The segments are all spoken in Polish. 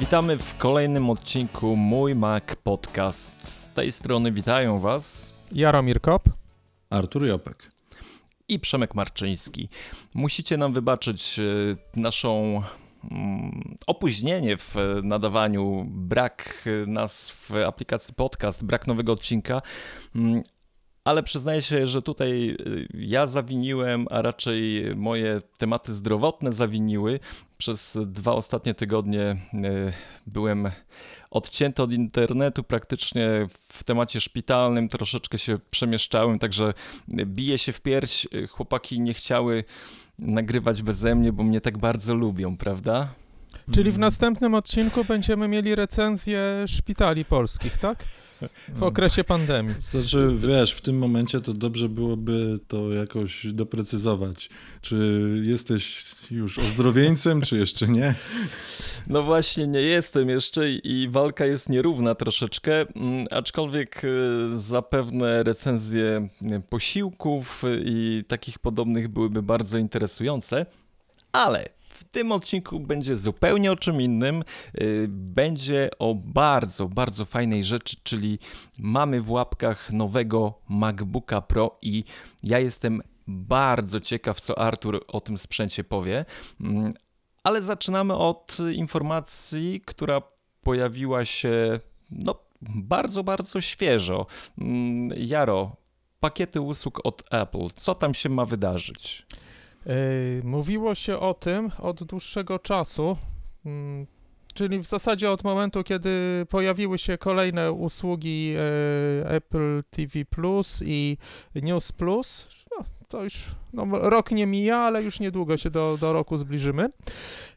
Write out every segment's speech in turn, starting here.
Witamy w kolejnym odcinku Mój Mac Podcast. Z tej strony witają Was Jaromir Kop, Artur Jopek i Przemek Marczyński. Musicie nam wybaczyć e, naszą mm, opóźnienie w nadawaniu, brak nas w aplikacji podcast, brak nowego odcinka, mm, ale przyznaję się, że tutaj y, ja zawiniłem, a raczej moje tematy zdrowotne zawiniły. Przez dwa ostatnie tygodnie y, byłem odcięty od internetu, praktycznie w temacie szpitalnym troszeczkę się przemieszczałem, także bije się w pierś. Chłopaki nie chciały nagrywać beze mnie, bo mnie tak bardzo lubią, prawda? Czyli w następnym odcinku będziemy mieli recenzję szpitali polskich, tak? W okresie pandemii. Znaczy, wiesz, w tym momencie to dobrze byłoby to jakoś doprecyzować. Czy jesteś już ozdrowieńcem, czy jeszcze nie? No właśnie, nie jestem jeszcze i walka jest nierówna troszeczkę, mm, aczkolwiek y, zapewne recenzje posiłków i takich podobnych byłyby bardzo interesujące, ale tym odcinku będzie zupełnie o czym innym. Y, będzie o bardzo, bardzo fajnej rzeczy, czyli mamy w łapkach nowego MacBooka Pro i ja jestem bardzo ciekaw, co Artur o tym sprzęcie powie. Mm, ale zaczynamy od informacji, która pojawiła się no, bardzo, bardzo świeżo. Mm, Jaro, pakiety usług od Apple, co tam się ma wydarzyć? Mówiło się o tym od dłuższego czasu, mm, czyli w zasadzie od momentu, kiedy pojawiły się kolejne usługi Apple TV Plus i News Plus. No, to już no, rok nie mija, ale już niedługo się do, do roku zbliżymy.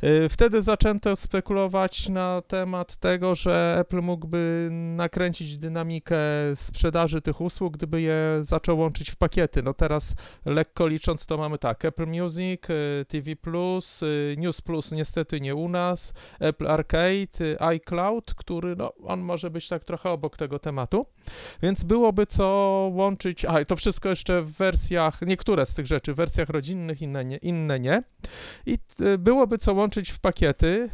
Y, wtedy zaczęto spekulować na temat tego, że Apple mógłby nakręcić dynamikę sprzedaży tych usług, gdyby je zaczął łączyć w pakiety. No teraz lekko licząc to mamy tak, Apple Music, y, TV y, News Plus niestety nie u nas, Apple Arcade, iCloud, który no on może być tak trochę obok tego tematu, więc byłoby co łączyć, a to wszystko jeszcze w wersjach, niektóre z tych rzeczy rzeczy w wersjach rodzinnych, inne nie. Inne nie. I y, byłoby co łączyć w pakiety,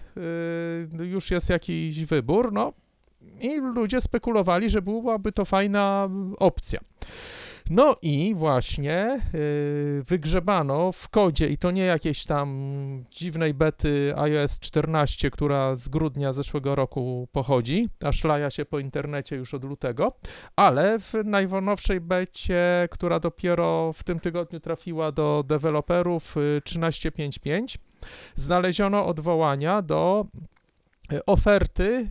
y, już jest jakiś wybór, no i ludzie spekulowali, że byłaby to fajna opcja. No i właśnie yy, wygrzebano w kodzie, i to nie jakiejś tam dziwnej bety iOS 14, która z grudnia zeszłego roku pochodzi, a szlaja się po internecie już od lutego, ale w najnowszej becie, która dopiero w tym tygodniu trafiła do deweloperów 13.5.5, y, znaleziono odwołania do oferty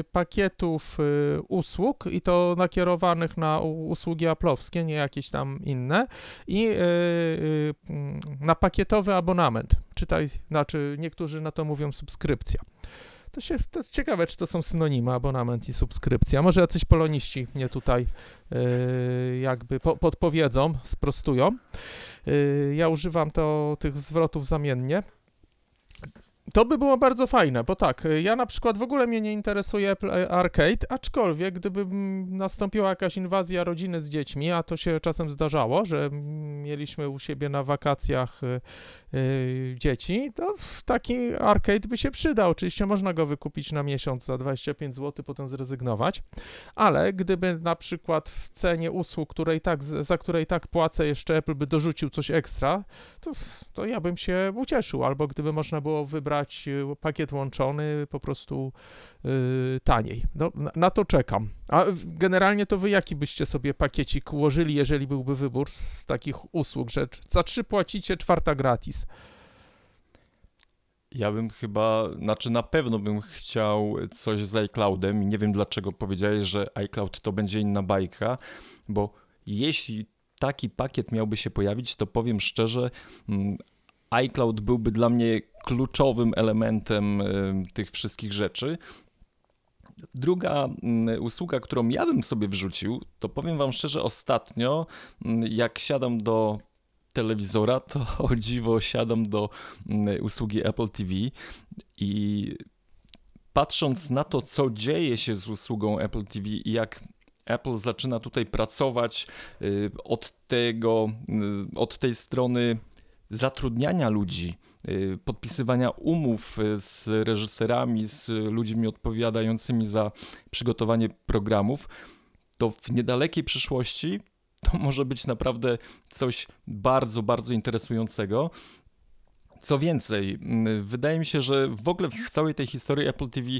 y, pakietów y, usług i to nakierowanych na usługi aplowskie, nie jakieś tam inne i y, na pakietowy abonament, czytaj, znaczy niektórzy na to mówią subskrypcja. To się to ciekawe, czy to są synonimy abonament i subskrypcja. Może jacyś poloniści mnie tutaj jakby po, podpowiedzą, sprostują. ja używam to tych zwrotów zamiennie. To by było bardzo fajne, bo tak, ja na przykład w ogóle mnie nie interesuje Apple Arcade, aczkolwiek gdyby nastąpiła jakaś inwazja rodziny z dziećmi, a to się czasem zdarzało, że mieliśmy u siebie na wakacjach y, y, dzieci, to taki arcade by się przydał. Oczywiście można go wykupić na miesiąc za 25 zł, potem zrezygnować, ale gdyby na przykład w cenie usług, której tak, za której tak płacę, jeszcze Apple by dorzucił coś ekstra, to, to ja bym się ucieszył, albo gdyby można było wybrać brać e, pakiet łączony po prostu yy, taniej. No, na, to czekam. A generalnie to wy jaki byście sobie pakiecik ułożyli, jeżeli byłby wybór z takich usług, że za trzy płacicie, czwarta gratis? Ja bym chyba, znaczy na pewno bym chciał coś z iCloudem nie wiem dlaczego powiedziałeś, że iCloud to będzie inna bajka, bo jeśli taki pakiet miałby się pojawić, to powiem szczerze, mm, iCloud byłby dla mnie kluczowym elementem tych wszystkich rzeczy. Druga mm, usługa, którą ja bym sobie wrzucił, to powiem Wam szczerze, ostatnio, mm, jak siadam do telewizora, to o dziwo siadam do mm, usługi Apple TV i patrząc na to, co dzieje się z usługą Apple TV i jak Apple zaczyna tutaj pracować y, od tego, y, od tej strony zatrudniania ludzi y, podpisywania umów y, z reżyserami, z ludźmi odpowiadającymi za przygotowanie programów, to w niedalekiej przyszłości to może być naprawdę coś bardzo, bardzo interesującego. Co więcej, mm, wydaje mi się, że w ogóle w całej tej historii Apple TV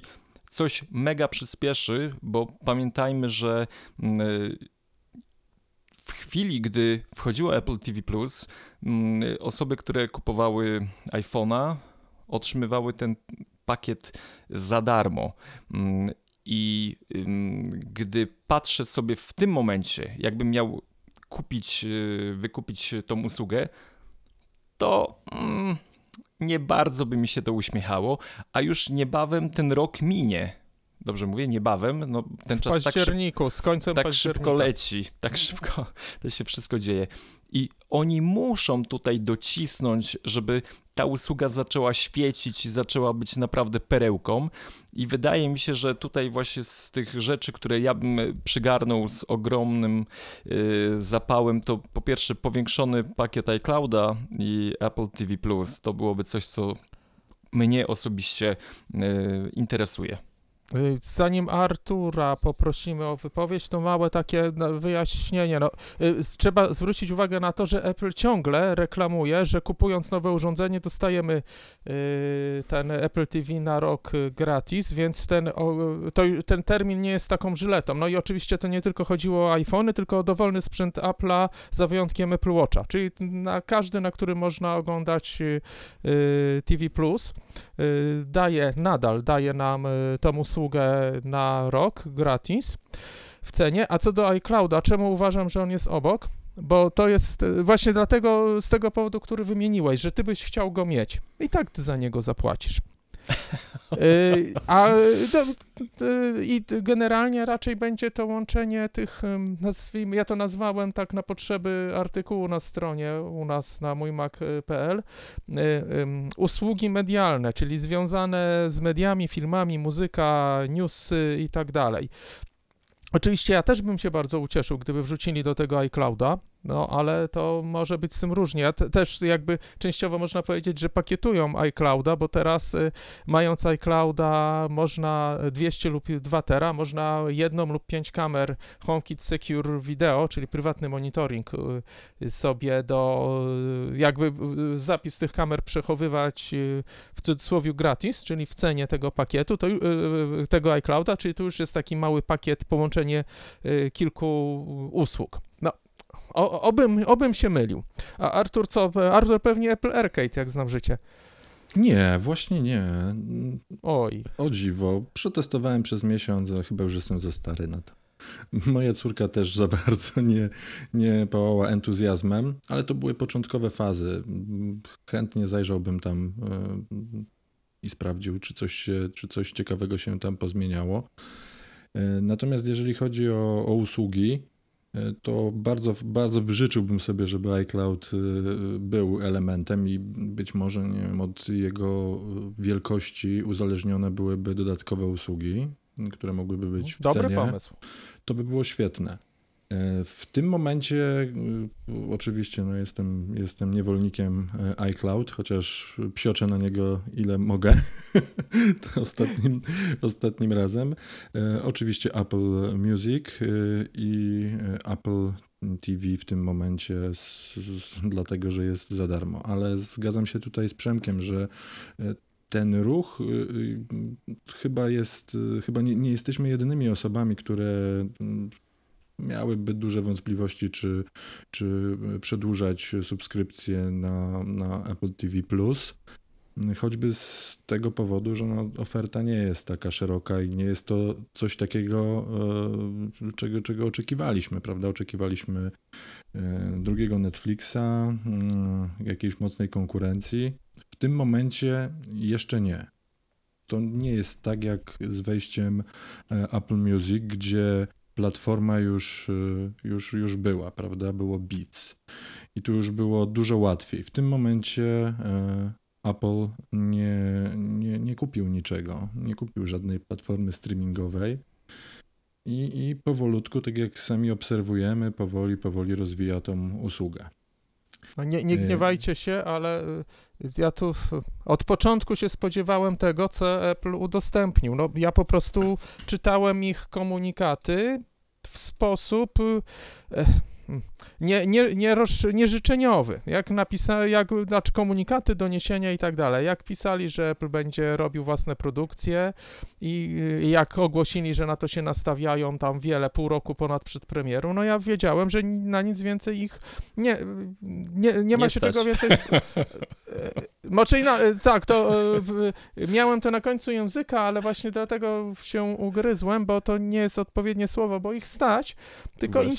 coś mega przyspieszy, bo pamiętajmy, że mm, chwili, gdy wchodziło Apple TV mm, osoby, które kupowały iPhone'a, otrzymywały ten pakiet za darmo. Mm, I gdy patrzę sobie w tym momencie, jakbym miał kupić, y, wykupić tą usługę, to mm, nie bardzo by mi się to uśmiechało, a już niebawem ten rok minie. Dobrze mówię, niebawem, no ten w czas tak, szyb, październiku, z końcem tak października. szybko leci, tak szybko to się wszystko dzieje. I oni muszą tutaj docisnąć, żeby ta usługa zaczęła świecić i zaczęła być naprawdę perełką. I wydaje mi się, że tutaj właśnie z tych rzeczy, które ja bym przygarnął z ogromnym yy, zapałem, to po pierwsze powiększony pakiet iClouda i Apple TV Plus. To byłoby coś, co mnie osobiście yy, interesuje. Y, Zanim Artura poprosimy o wypowiedź, to małe takie no, wyjaśnienie. No, y, trzeba zwrócić uwagę na to, że Apple ciągle reklamuje, że kupując nowe urządzenie dostajemy y, ten Apple TV na rok gratis, więc ten, to, ten termin nie jest taką żyletą. No i oczywiście to nie tylko chodziło o iPhony, tylko o dowolny sprzęt Apple'a za wyjątkiem Apple Watcha, czyli na każdy, na którym można oglądać TV daje, nadal daje nam tą usługę na rok gratis w cenie. A co do iClouda, czemu uważam, że on jest obok? Bo to jest y, właśnie dlatego, z tego powodu, który wymieniłeś, że ty byś chciał go mieć. I tak ty za niego zapłacisz. Y, a i generalnie raczej będzie to łączenie tych, nazwijmy, ja to nazwałem tak na potrzeby artykułu na stronie u nas na mójmac.pl, y, usługi medialne, czyli związane z mediami, filmami, muzyka, newsy i tak dalej. Oczywiście ja też bym się bardzo ucieszył, gdyby wrzucili do tego iClouda, no ale to może być z tym różnie. Też jakby częściowo można powiedzieć, że pakietują iClouda, bo teraz y, mając iClouda można 200 lub 2 tera, można jedną lub pięć kamer HomeKit Secure Video, czyli prywatny monitoring y, sobie do y, jakby zapis tych kamer przechowywać w cudzysłowie gratis, czyli w cenie tego pakietu, to, tego iClouda, czyli tu już jest taki mały pakiet, połączenie kilku usług. O, obym, obym się mylił. A Artur co? Artur pewnie Apple Arcade, jak znam życie. Nie, właśnie nie. Oj. O dziwo, przetestowałem przez miesiąc, a chyba już jestem za stary na to. Moja córka też za bardzo nie, nie pałała entuzjazmem, ale to były początkowe fazy. Chętnie zajrzałbym tam e, i sprawdził, czy coś, czy coś ciekawego się tam pozmieniało. E, Natomiast jeżeli chodzi o, o usługi, e, to bardzo, bardzo życzyłbym sobie, żeby iCloud e, był elementem i być może nie wiem, od jego wielkości uzależnione byłyby dodatkowe usługi, które mogłyby być w Dobry cenie. pomysł. To by było świetne. E, W tym momencie y, oczywiście no jestem, jestem niewolnikiem e, iCloud, chociaż psioczę na niego ile mogę ostatnim, ostatnim razem. E, Oczywiście Apple Music i e, Apple TV w tym momencie, s- s- dlatego że jest za darmo. Ale zgadzam się tutaj z Przemkiem, że e, ten ruch chyba jest, chyba nie, nie jesteśmy jedynymi osobami, które miałyby duże wątpliwości, czy, czy przedłużać subskrypcję na, na Apple TV. Choćby z tego powodu, że no, oferta nie jest taka szeroka i nie jest to coś takiego, e, czego, czego oczekiwaliśmy, prawda? Oczekiwaliśmy e, drugiego Netflixa, mm, jakiejś mocnej konkurencji. W tym momencie jeszcze nie. To nie jest tak jak z wejściem e, Apple Music, gdzie platforma już, e, już, już była, prawda? Było Beats. I tu już było dużo łatwiej. W tym momencie e, Apple nie, nie, nie kupił niczego, nie kupił żadnej platformy streamingowej. I, I powolutku, tak jak sami obserwujemy, powoli, powoli rozwija tą usługę. No nie, nie Y- gniewajcie się, ale y, Ja tu od początku się spodziewałem tego, co Apple udostępnił. No, ja po prostu czytałem ich komunikaty w sposób. E, nie, nie, nie roz, nieżyczeniowy, jak napisali, jak, znaczy komunikaty, doniesienia i tak dalej. Jak pisali, że Apple będzie robił własne produkcje i, i jak ogłosili, że na to się nastawiają tam wiele, pół roku ponad przed premierą, no ja wiedziałem, że na nic więcej ich nie, nie, nie ma Nie się stać. czego więcej... Moczy na, tak, to w, miałem to na końcu języka, ale właśnie dlatego się ugryzłem, bo to nie jest odpowiednie słowo, bo ich stać, tylko im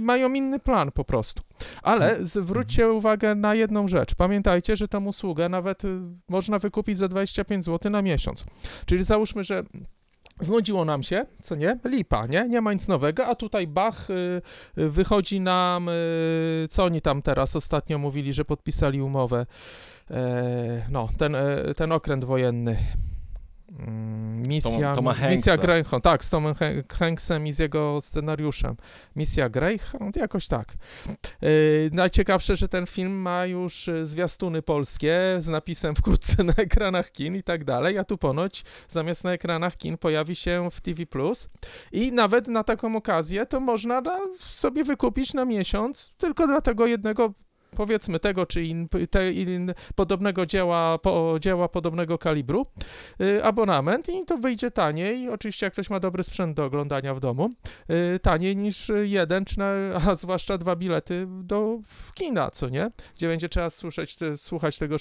mają inny plan po prostu. Ale zwróćcie uwagę na jedną rzecz. Pamiętajcie, że tą usługę nawet y, można wykupić za 25 zł na miesiąc. Czyli załóżmy, że znudziło nam się, co nie? Lipa, nie? Nie ma nic nowego, a tutaj bach, y, y, wychodzi nam, co oni tam teraz ostatnio mówili, że podpisali umowę. E, no, ten, e, ten okręt wojenny. Mm, Misja, misja Greyhound, tak, z Tomem Hank- Hanksem i z jego scenariuszem. Misja Greyhound, jakoś tak. Yy, najciekawsze, że ten film ma już y, zwiastuny polskie z napisem wkrótce na ekranach kin i tak dalej, a tu ponoć zamiast na ekranach kin pojawi się w TV+. I nawet na taką okazję to można na, sobie wykupić na miesiąc tylko dla tego jednego powiedzmy tego czy in, te, in, podobnego dzieła, po, dzieła podobnego kalibru, y, abonament i to wyjdzie taniej, oczywiście jak ktoś ma dobry sprzęt do oglądania w domu, y, taniej niż jeden, czy na, a zwłaszcza dwa bilety do kina, co nie? Gdzie będzie trzeba słyszeć, słuchać tego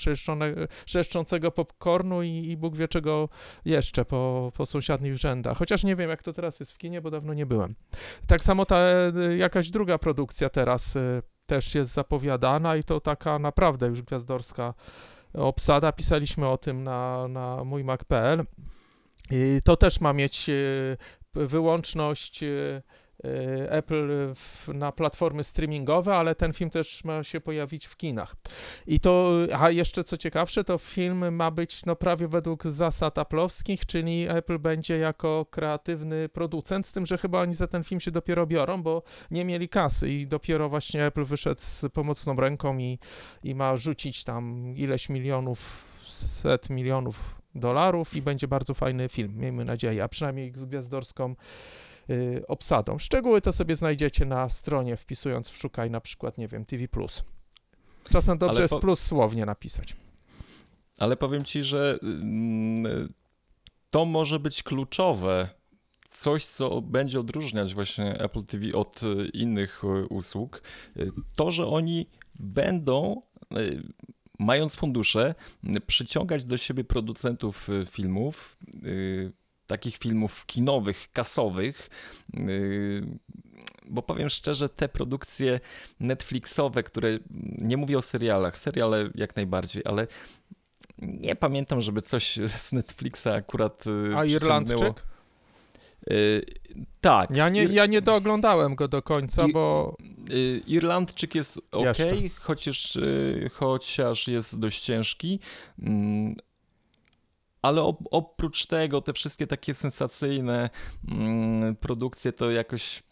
szeszczącego popcornu i, i Bóg wie czego jeszcze po, po sąsiadnich rzędach. Chociaż nie wiem, jak to teraz jest w kinie, bo dawno nie byłem. Tak samo ta y, jakaś druga produkcja teraz y, też jest zapowiadana i to taka naprawdę już gwiazdorska obsada. Pisaliśmy o tym na, na mój Mac.pl. I to też ma mieć e, wyłączność e, Apple w, na platformy streamingowe, ale ten film też ma się pojawić w kinach. I to, a jeszcze co ciekawsze, to film ma być no prawie według zasad aplowskich, czyli Apple będzie jako kreatywny producent, z tym, że chyba oni za ten film się dopiero biorą, bo nie mieli kasy i dopiero właśnie Apple wyszedł z pomocną ręką i, i ma rzucić tam ileś milionów, set milionów dolarów i będzie bardzo fajny film, miejmy nadzieję, a przynajmniej z gwiazdorską y, obsadą. Szczegóły to sobie znajdziecie na stronie, wpisując w szukaj na przykład, nie wiem, TV+. Czasem dobrze Ale jest po- plus słownie napisać. Ale powiem ci, że mm, to może być kluczowe. Coś, co będzie odróżniać właśnie Apple TV od y, innych y, usług. Y, To, że oni będą, y, mając fundusze, y, przyciągać do siebie producentów y, filmów, y, takich filmów kinowych, kasowych. y, Bo powiem szczerze, te produkcje Netflixowe, które nie mówię o serialach, seriale jak najbardziej, ale nie pamiętam, żeby coś z Netflixa akurat y, A. Irlandczyk? Y, tak. Ja nie, ja nie dooglądałem go do końca, I- bo Irlandczyk jest ok, Jeszcze. chociaż, chociaż jest dość ciężki. Ale op- oprócz tego, te wszystkie takie sensacyjne mm, produkcje to jakoś,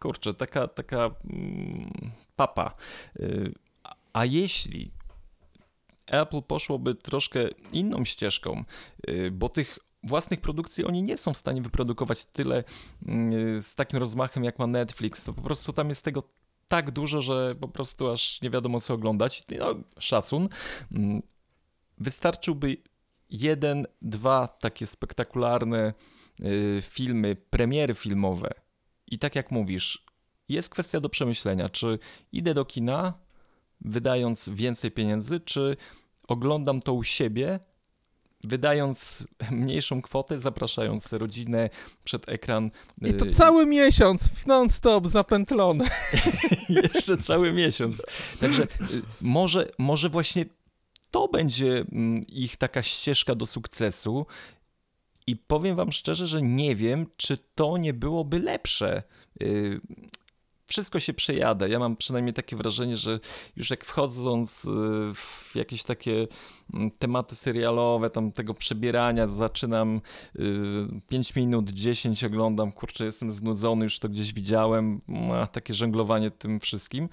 kurczę, taka, taka mm, papa. Y, a- A jeśli Apple poszłoby troszkę inną ścieżką, y, bo tych własnych produkcji oni nie są w stanie wyprodukować tyle y, z takim rozmachem jak ma Netflix, to po prostu tam jest tego tak dużo, że po prostu aż nie wiadomo co oglądać. No, szacun. Mm, Wystarczyłby jeden, dwa takie spektakularne y, filmy, premiery filmowe. I tak jak mówisz, jest kwestia do przemyślenia, czy idę do kina, wydając więcej pieniędzy, czy oglądam to u siebie, wydając mniejszą kwotę, zapraszając rodzinę przed ekran. i to y, cały miesiąc non-stop zapętlone. jeszcze cały miesiąc. Także y, może, może właśnie to będzie mm, ich taka ścieżka do sukcesu. I powiem wam szczerze, że nie wiem, czy to nie byłoby lepsze. Y, Wszystko się przejada. Ja mam przynajmniej takie wrażenie, że już jak wchodząc y, w jakieś takie mm, tematy serialowe, tam tego przebierania, zaczynam 5 minut, 10 oglądam, kurczę, jestem znudzony, już to gdzieś widziałem, a, takie żonglowanie tym wszystkim.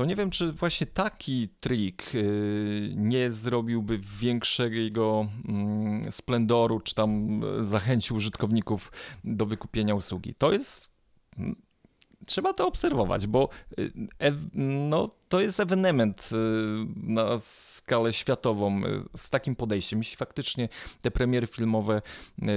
To nie wiem, czy właśnie taki trik y, nie zrobiłby większego mm, splendoru, czy tam zachęcił użytkowników do wykupienia usługi. To jest. mm, Trzeba to obserwować, bo y, no, to jest ewenement y, na skalę światową z takim podejściem. Jeśli faktycznie te premiery filmowe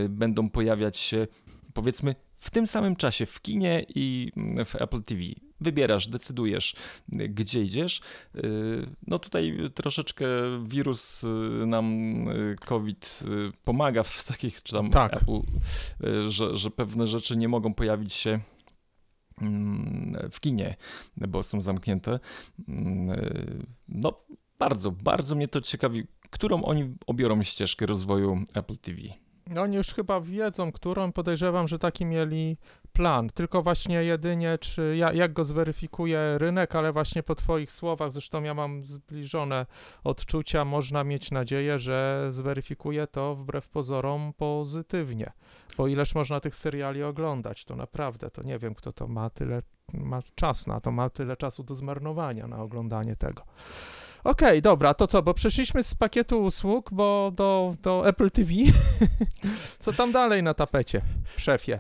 będą pojawiać się, powiedzmy, w tym samym czasie w kinie i mm, w Apple TV. Wybierasz, decydujesz, gdzie idziesz. Y, No tutaj troszeczkę wirus y, nam y, COVID pomaga w takich, czy tam Tak. Apple, że, że pewne rzeczy nie mogą pojawić się mm, w kinie, bo są zamknięte. Mm, No bardzo, bardzo mnie to ciekawi, którą oni obiorą ścieżkę rozwoju Apple TV. No Oni już chyba wiedzą, którą. Podejrzewam, że taki mieli plan. Tylko właśnie jedynie, czy ja, jak go zweryfikuje rynek, ale właśnie po Twoich słowach, zresztą ja mam zbliżone odczucia, można mieć nadzieję, że zweryfikuje to wbrew pozorom pozytywnie. Bo ileż można tych seriali oglądać, to naprawdę, to nie wiem, kto to ma tyle, ma czas na to, ma tyle czasu do zmarnowania na oglądanie tego. Okej, dobra, to co, bo przeszliśmy z pakietu usług, bo do, do Apple TV. co tam dalej na tapecie, szefie?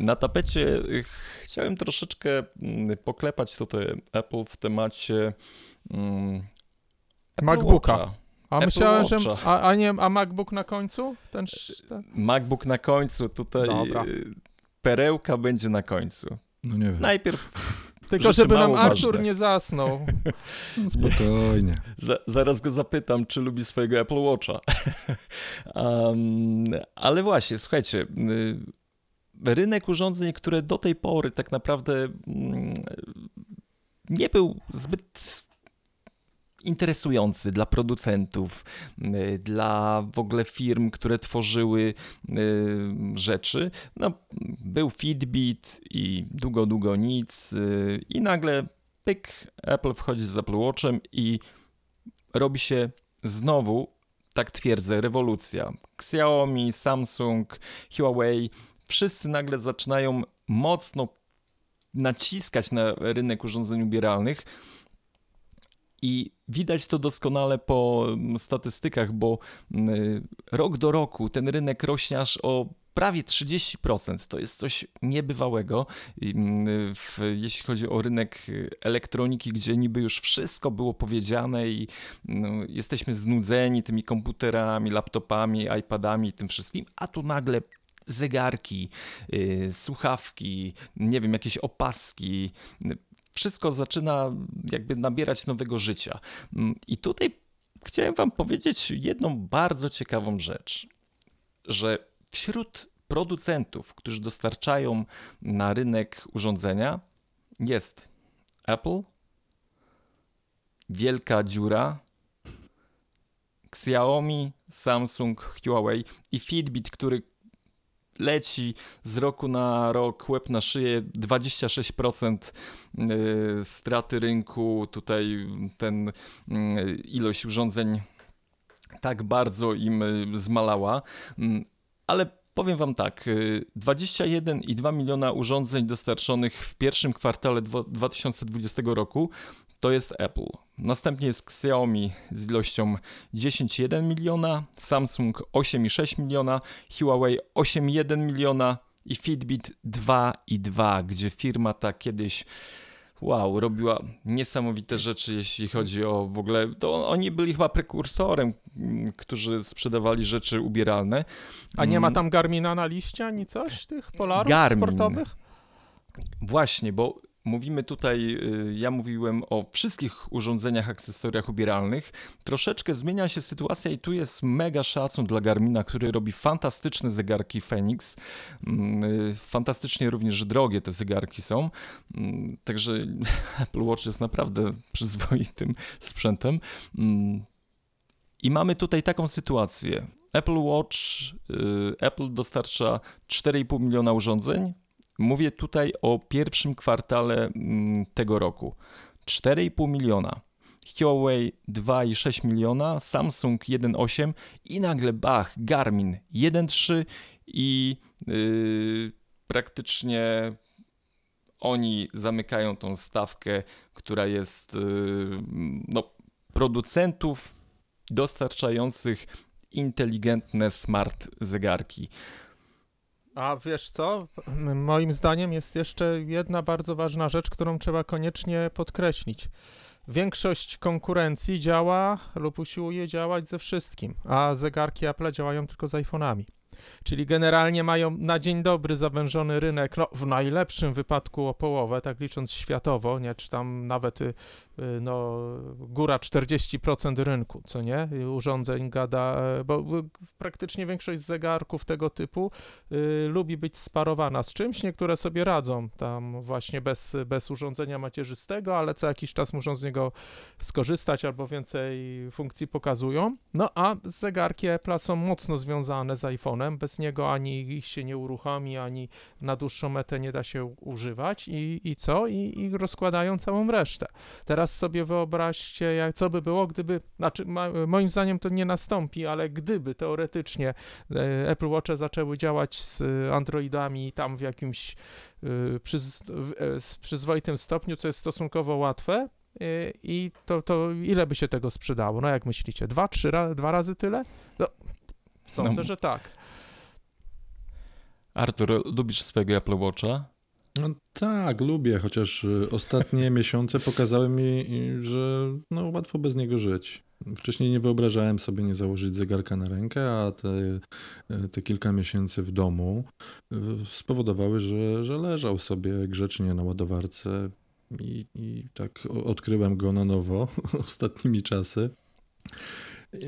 Na tapecie y, chciałem troszeczkę mm, poklepać tutaj Apple w temacie Apple MacBooka. Watcha. A Apple myślałem, że. Watcha. A, a nie, a MacBook na końcu? Ten, ten? MacBook na końcu, tutaj Dobra. y, perełka będzie na końcu. No nie wiem. Najpierw Tylko żeby nam Artur ważne. nie zasnął. No, spokojnie. za, zaraz go zapytam, czy lubi swojego Apple Watcha. um, ale właśnie, słuchajcie, y, rynek urządzeń, które do tej pory tak naprawdę mm, nie był zbyt interesujący dla producentów, y, dla w ogóle firm, które tworzyły y, rzeczy. No, był Fitbit i długo, długo nic y, i nagle pyk, Apple wchodzi z Apple Watchem i robi się znowu, tak twierdzę, rewolucja. Xiaomi, Samsung, Huawei, wszyscy nagle zaczynają mocno naciskać na rynek urządzeń ubieralnych i widać to doskonale po mm, statystykach, bo mm, rok do roku ten rynek rośnie aż o prawie 30%. To jest coś niebywałego, mm, w, jeśli chodzi o rynek y, elektroniki, gdzie niby już wszystko było powiedziane i no, jesteśmy znudzeni tymi komputerami, laptopami, iPadami tym wszystkim, a tu nagle zegarki, y, słuchawki, nie wiem, jakieś opaski, y, wszystko zaczyna jakby nabierać nowego życia. Mm, I tutaj chciałem Wam powiedzieć jedną bardzo ciekawą rzecz, że wśród producentów, którzy dostarczają na rynek urządzenia, jest Apple, wielka dziura, Xiaomi, Samsung, Huawei i Fitbit, który leci z roku na rok, łeb na szyję, 26% y, straty rynku, tutaj ten y, ilość urządzeń tak bardzo im y, zmalała, Mm, ale powiem wam tak, y, 21,2 miliona urządzeń dostarczonych w pierwszym kwartale dwa- 2020 roku to jest Apple. Następnie jest Xiaomi z ilością 10,1 miliona, Samsung 8,6 miliona, Huawei 8,1 miliona i Fitbit 2,2, gdzie firma ta kiedyś wow, robiła niesamowite rzeczy, jeśli chodzi o w ogóle, to oni byli chyba prekursorem, mm, którzy sprzedawali rzeczy ubieralne. A nie ma Mm, tam Garmina na liście ani coś tych polarów Garmin. sportowych? Właśnie, bo mówimy tutaj, y, ja mówiłem o wszystkich urządzeniach, akcesoriach ubieralnych. Troszeczkę zmienia się sytuacja i tu jest mega szacun dla Garmina, który robi fantastyczne zegarki Phoenix. Mm, y, Fantastycznie również drogie te zegarki są. Mm, Także Apple Watch jest naprawdę przyzwoitym sprzętem. Mm, I mamy tutaj taką sytuację. Apple Watch, y, Apple dostarcza 4,5 miliona urządzeń, Mówię tutaj o pierwszym kwartale mm, tego roku. 4,5 miliona. Huawei 2,6 miliona, Samsung 1,8 i nagle bach, Garmin 1,3 i yy, praktycznie oni zamykają tą stawkę, która jest y, no, producentów dostarczających inteligentne smart zegarki. A wiesz co? Moim zdaniem jest jeszcze jedna bardzo ważna rzecz, którą trzeba koniecznie podkreślić. Większość konkurencji działa lub usiłuje działać ze wszystkim, a zegarki Apple działają tylko z iPhone'ami. Czyli generalnie mają na dzień dobry zawężony rynek, no w najlepszym wypadku o połowę, tak licząc światowo, nie, czy tam nawet y, no, góra 40% rynku, co nie, Y, urządzeń gada, e, bo praktycznie większość zegarków tego typu y, lubi być sparowana z czymś. Niektóre sobie radzą tam właśnie bez, bez urządzenia macierzystego, ale co jakiś czas muszą z niego skorzystać albo więcej funkcji pokazują. No a zegarki Apple'a są mocno związane z iPhone'em. Bez niego ani ich się nie uruchomi, ani na dłuższą metę nie da się używać. I, i co? I, I rozkładają całą resztę. Teraz sobie wyobraźcie, jak, co by było, gdyby, znaczy moim zdaniem to nie nastąpi, ale gdyby teoretycznie e, Apple Watche zaczęły działać z Androidami tam w jakimś e, przyz, w, e, przyzwoitym stopniu, co jest stosunkowo łatwe. I to, to ile by się tego sprzedało? No jak myślicie? Dwa, trzy, ra, dwa razy tyle? No, sądzę, No. że tak. Artur, lubisz swojego Apple Watcha? No tak, lubię, chociaż y, ostatnie miesiące pokazały mi, że no, łatwo bez niego żyć. Wcześniej nie wyobrażałem sobie nie założyć zegarka na rękę, a te, y, te kilka miesięcy w domu y, spowodowały, że, że leżał sobie grzecznie na ładowarce i, i tak odkryłem go na nowo ostatnimi czasy.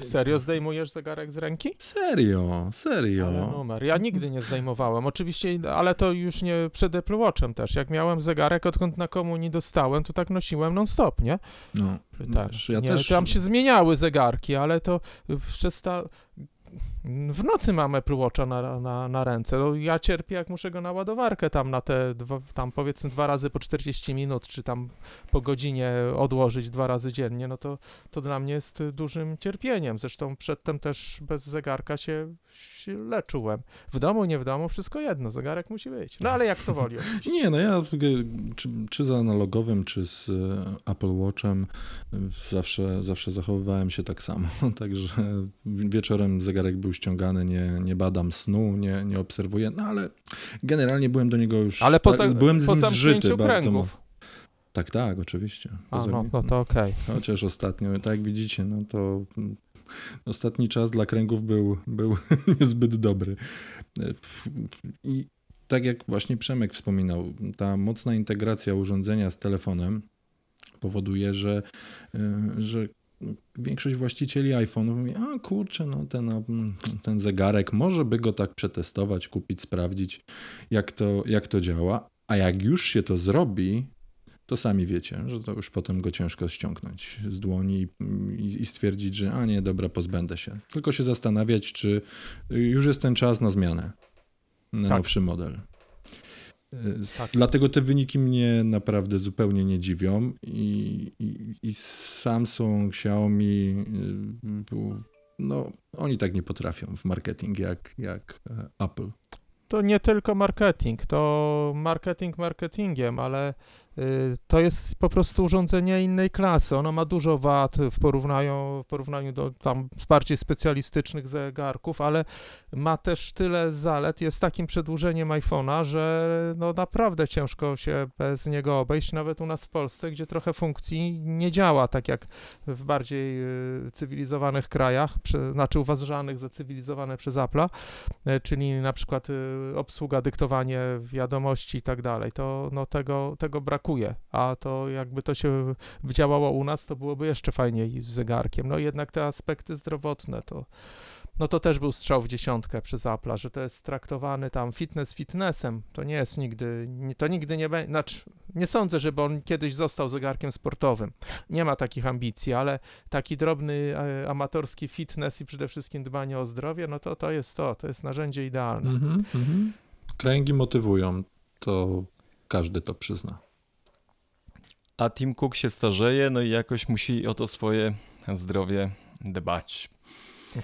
Serio zdejmujesz zegarek z ręki? Serio, serio. Ale numer. Ja nigdy nie zdejmowałem. Oczywiście, ale to już nie przed Apple Watchem też. Jak miałem zegarek, odkąd na komunii dostałem, to tak nosiłem non-stop, nie? No, Tak. wiesz, ja nie, też... Tam się zmieniały zegarki, ale to przez ta... W nocy mam Apple Watcha na, na, na ręce. No, ja cierpię, jak muszę go na ładowarkę tam na te, dwa, tam powiedzmy dwa razy po 40 minut, czy tam po godzinie odłożyć dwa razy dziennie, no to, to dla mnie jest dużym cierpieniem. Zresztą przedtem też bez zegarka się, się leczyłem. W domu, nie w domu, wszystko jedno, zegarek musi być. No ale jak to woli. oczywiście. Nie, no ja czy, czy z analogowym, czy z y, Apple Watchem zawsze, zawsze zachowywałem się tak samo. Także wieczorem zegarek był ściągany, nie, nie badam snu, nie, nie obserwuję, no ale generalnie byłem do niego już. Ale po, tak, byłem z po nim zżyty bardzo. mo- kręgów. Tak, tak, oczywiście. A, no, no to okej. Chociaż ostatnio, tak jak widzicie, no to ostatni czas dla kręgów był, był niezbyt dobry. I tak jak właśnie Przemek wspominał, ta mocna integracja urządzenia z telefonem powoduje, że, y, że większość właścicieli iPhone'ów mówi, a kurczę, no ten, ten zegarek, może by go tak przetestować, kupić, sprawdzić, jak to, jak to działa. A jak już się to zrobi, to sami wiecie, że to już potem go ciężko ściągnąć z dłoni i, i stwierdzić, że a nie, dobra, pozbędę się. Tylko się zastanawiać, czy już jest ten czas na zmianę, na Tak. nowszy model. S- Tak. Dlatego te wyniki mnie naprawdę zupełnie nie dziwią i, i, i Samsung, Xiaomi, był- no oni tak nie potrafią w marketing jak, jak e, Apple. To nie tylko marketing, to marketing marketingiem, ale to jest po prostu urządzenie innej klasy. Ono ma dużo wad w porównaniu, w porównaniu do tam bardziej specjalistycznych zegarków, ale ma też tyle zalet, jest takim przedłużeniem iPhone'a, że no naprawdę ciężko się bez niego obejść, nawet u nas w Polsce, gdzie trochę funkcji nie działa tak jak w bardziej y, cywilizowanych krajach, przy, znaczy uważanych za cywilizowane przez Apple'a, e, czyli na przykład y, obsługa, dyktowanie wiadomości i tak dalej, to no, tego, tego brakuje, a to jakby to się działało u nas, to byłoby jeszcze fajniej z zegarkiem. No jednak te aspekty zdrowotne to no to też był strzał w dziesiątkę przez Apple'a, że to jest traktowany tam fitness fitnessem, to nie jest nigdy, to nigdy nie będzie, znaczy nie sądzę, żeby on kiedyś został zegarkiem sportowym. Nie ma takich ambicji, ale taki drobny e, amatorski fitness i przede wszystkim dbanie o zdrowie, no to to jest to, to jest narzędzie idealne. Mhm, mhm. Kręgi motywują, to każdy to przyzna. A Tim Cook się starzeje, no i jakoś musi o to swoje zdrowie dbać.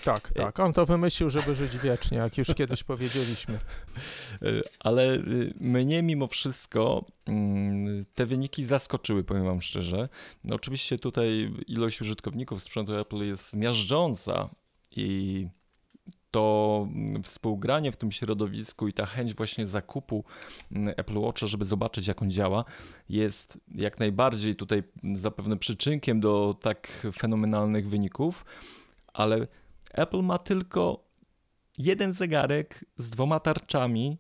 Tak, tak. On to wymyślił, żeby żyć wiecznie, jak już kiedyś powiedzieliśmy. E, ale y, mnie mimo wszystko mm, te wyniki zaskoczyły, powiem wam szczerze. No, oczywiście tutaj ilość użytkowników sprzętu Apple jest miażdżąca i to mm, współgranie w tym środowisku i ta chęć właśnie zakupu mm, Apple Watcha, żeby zobaczyć jak on działa, jest jak najbardziej tutaj zapewne przyczynkiem do tak fenomenalnych wyników, ale Apple ma tylko jeden zegarek z dwoma tarczami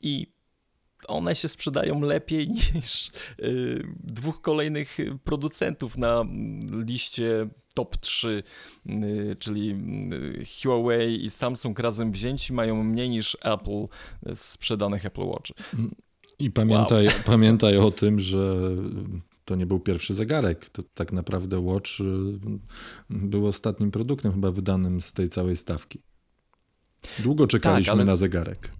i one się sprzedają lepiej niż y, dwóch kolejnych producentów na liście top 3, y, czyli y, Huawei i Samsung razem wzięci mają mniej niż Apple sprzedanych Apple Watch. I pamiętaj, wow. pamiętaj o tym, że to nie był pierwszy zegarek. To tak naprawdę Watch y, był ostatnim produktem chyba wydanym z tej całej stawki. Długo czekaliśmy tak, ale... na zegarek.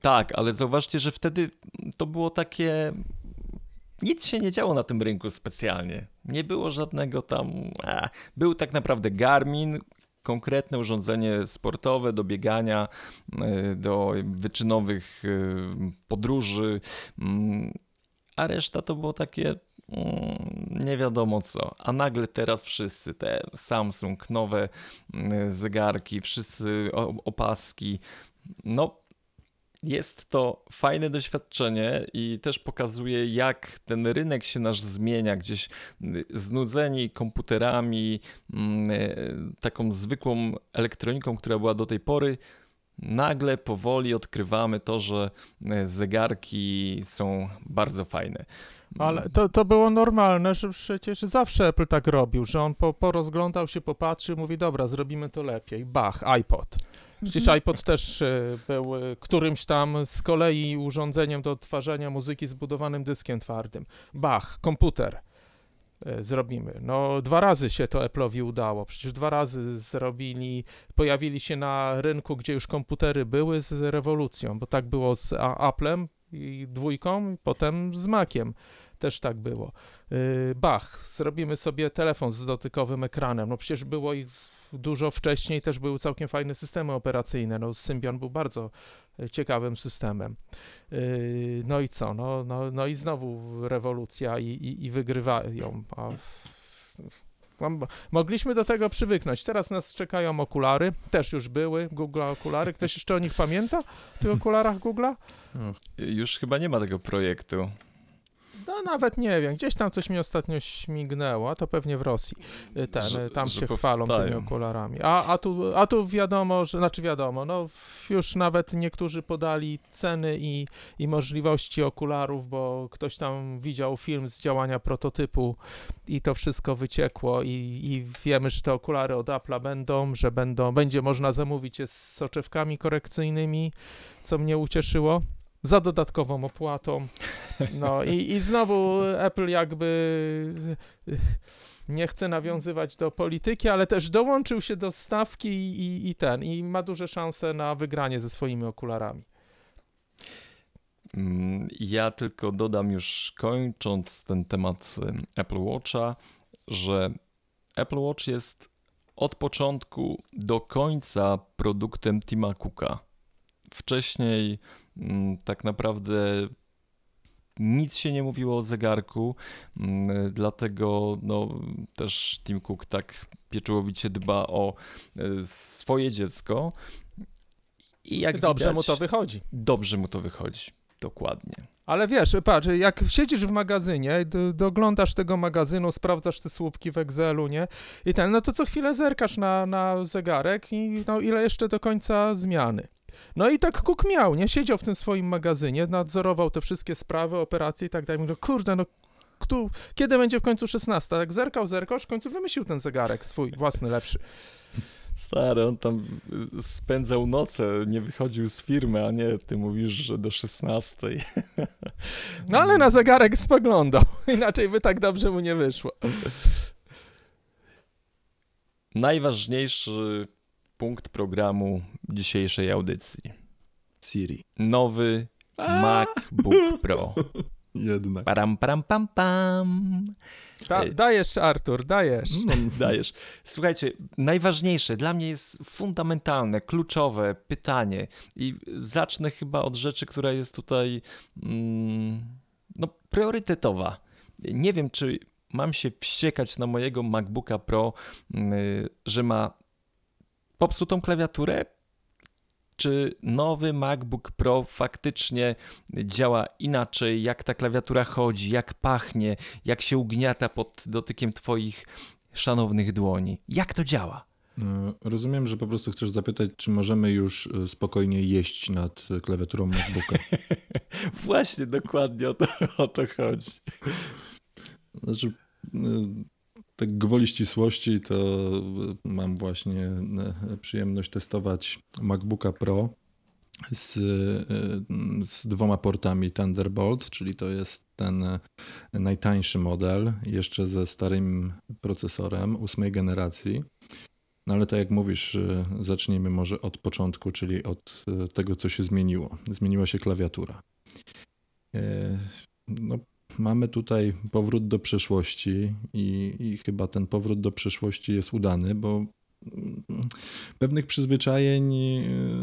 Tak, ale zauważcie, że wtedy to było takie. Nic się nie działo na tym rynku specjalnie. Nie było żadnego tam. A, był tak naprawdę Garmin, konkretne urządzenie sportowe do biegania, y, do wyczynowych y, podróży, mm, a reszta to było takie mm, nie wiadomo co. A nagle teraz wszyscy te Samsung, nowe mm, zegarki, wszyscy opaski, no jest to fajne doświadczenie i też pokazuje, jak ten rynek się nasz zmienia, gdzieś znudzeni komputerami, y, taką zwykłą elektroniką, która była do tej pory. Nagle powoli odkrywamy to, że y, zegarki są bardzo fajne. Ale to, to było normalne, że przecież zawsze Apple tak robił, że on po, porozglądał się, popatrzył, mówi, dobra, zrobimy to lepiej. Bach, iPod. Przecież iPod też e, był e, którymś tam z kolei urządzeniem do odtwarzania muzyki zbudowanym dyskiem twardym. Bach, komputer e, zrobimy. No, dwa razy się to Apple'owi udało. Przecież dwa razy zrobili, pojawili się na rynku, gdzie już komputery były z rewolucją, bo tak było z Applem i dwójką, potem z Maciem też tak było. Bach, zrobimy sobie telefon z dotykowym ekranem. No przecież było ich dużo wcześniej też były całkiem fajne systemy operacyjne. No, Symbian był bardzo e, ciekawym systemem. E, no i co? No, no, no i znowu rewolucja i, i, i wygrywają. A Mogliśmy do tego przywyknąć. Teraz nas czekają okulary. Też już były Google okulary. Ktoś jeszcze o nich pamięta? W tych okularach Google'a? Już chyba nie ma tego projektu. No nawet nie wiem, gdzieś tam coś mi ostatnio śmignęło, a to pewnie w Rosji. Y, ten, że, tam że się powstają. chwalą tymi okularami. A, a, tu, a tu wiadomo, że, znaczy wiadomo, no już nawet niektórzy podali ceny i, i możliwości okularów, bo ktoś tam widział film z działania prototypu i to wszystko wyciekło i, i wiemy, że te okulary od Apple'a będą, że będą, będzie można zamówić je z soczewkami korekcyjnymi, co mnie ucieszyło za dodatkową opłatą. No i, i znowu Apple jakby nie chce nawiązywać do polityki, ale też dołączył się do stawki i, i ten, i ma duże szanse na wygranie ze swoimi okularami. Mm, ja tylko dodam już kończąc ten temat Apple Watcha, że Apple Watch jest od początku do końca produktem Tima Cooka. Wcześniej tak naprawdę nic się nie mówiło o zegarku, mm, dlatego no, też Tim Cook tak pieczołowicie dba o e, swoje dziecko. I jak dobrze widać, mu to wychodzi. Dobrze mu to wychodzi, dokładnie. Ale wiesz, patrz, jak siedzisz w magazynie, do, doglądasz tego magazynu, sprawdzasz te słupki w Excelu, nie? I ten, no to co chwilę zerkasz na, na zegarek i no ile jeszcze do końca zmiany. No i tak Cook miał, nie? Siedział w tym swoim magazynie, nadzorował te wszystkie sprawy, operacje i tak dalej. Mówił, kurde, no kto, kiedy będzie w końcu 16? Tak zerkał, zerkał, w końcu wymyślił ten zegarek swój, własny, lepszy. Stary, on tam spędzał noce, nie wychodził z firmy, a nie ty mówisz, że do 16. No ale na zegarek spoglądał, inaczej by tak dobrze mu nie wyszło. Najważniejszy punkt programu dzisiejszej audycji. Siri. Nowy MacBook Pro. Jednak. Param, param, pam, pam. Da, dajesz, Artur, dajesz. No, Dajesz. Słuchajcie, najważniejsze, dla mnie jest fundamentalne, kluczowe pytanie i zacznę chyba od rzeczy, która jest tutaj mm, no, priorytetowa. Nie wiem, czy mam się wściekać na mojego MacBooka Pro, mm, że ma popsutą klawiaturę, czy nowy MacBook Pro faktycznie działa inaczej, jak ta klawiatura chodzi, jak pachnie, jak się ugniata pod dotykiem twoich szanownych dłoni. Jak to działa? E, Rozumiem, że po prostu chcesz zapytać, czy możemy już e, spokojnie jeść nad klawiaturą MacBooka. Właśnie, dokładnie o to, o to chodzi. Znaczy, e, tak gwoli ścisłości, to e, mam właśnie e, przyjemność testować MacBooka Pro z, e, z dwoma portami Thunderbolt, czyli to jest ten najtańszy model, jeszcze ze starym procesorem ósmej generacji. No ale tak jak mówisz, zacznijmy może od początku, czyli od tego, co się zmieniło. Zmieniła się klawiatura. No, mamy tutaj powrót do przeszłości i, i chyba ten powrót do przeszłości jest udany, bo mm, pewnych przyzwyczajeń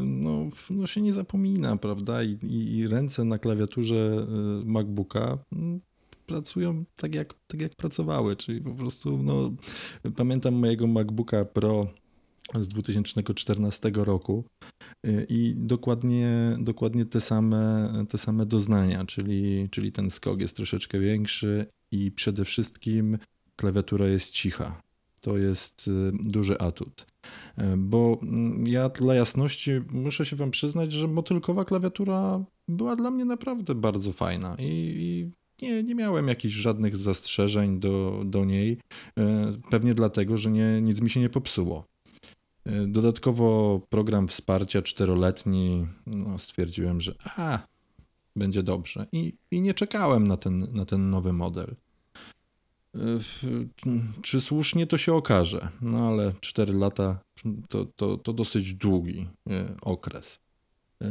no, no się nie zapomina, prawda? I, i, i ręce na klawiaturze e, MacBooka mm, pracują tak jak, tak jak pracowały, czyli po prostu no, pamiętam mojego MacBooka Pro z 2014 roku y, i dokładnie, dokładnie te, same, te same doznania, czyli, czyli ten skok jest troszeczkę większy i przede wszystkim klawiatura jest cicha. To jest y, duży atut. Y, Bo mm, ja dla jasności muszę się wam przyznać, że motylkowa klawiatura była dla mnie naprawdę bardzo fajna i, i nie, nie miałem jakichś żadnych zastrzeżeń do, do niej. Pewnie dlatego, że nie, nic mi się nie popsuło. Dodatkowo program wsparcia czteroletni, no stwierdziłem, że a, będzie dobrze. I, i nie czekałem na ten, na ten nowy model. Czy słusznie to się okaże? No ale 4 lata to, to, to dosyć długi e, okres. E,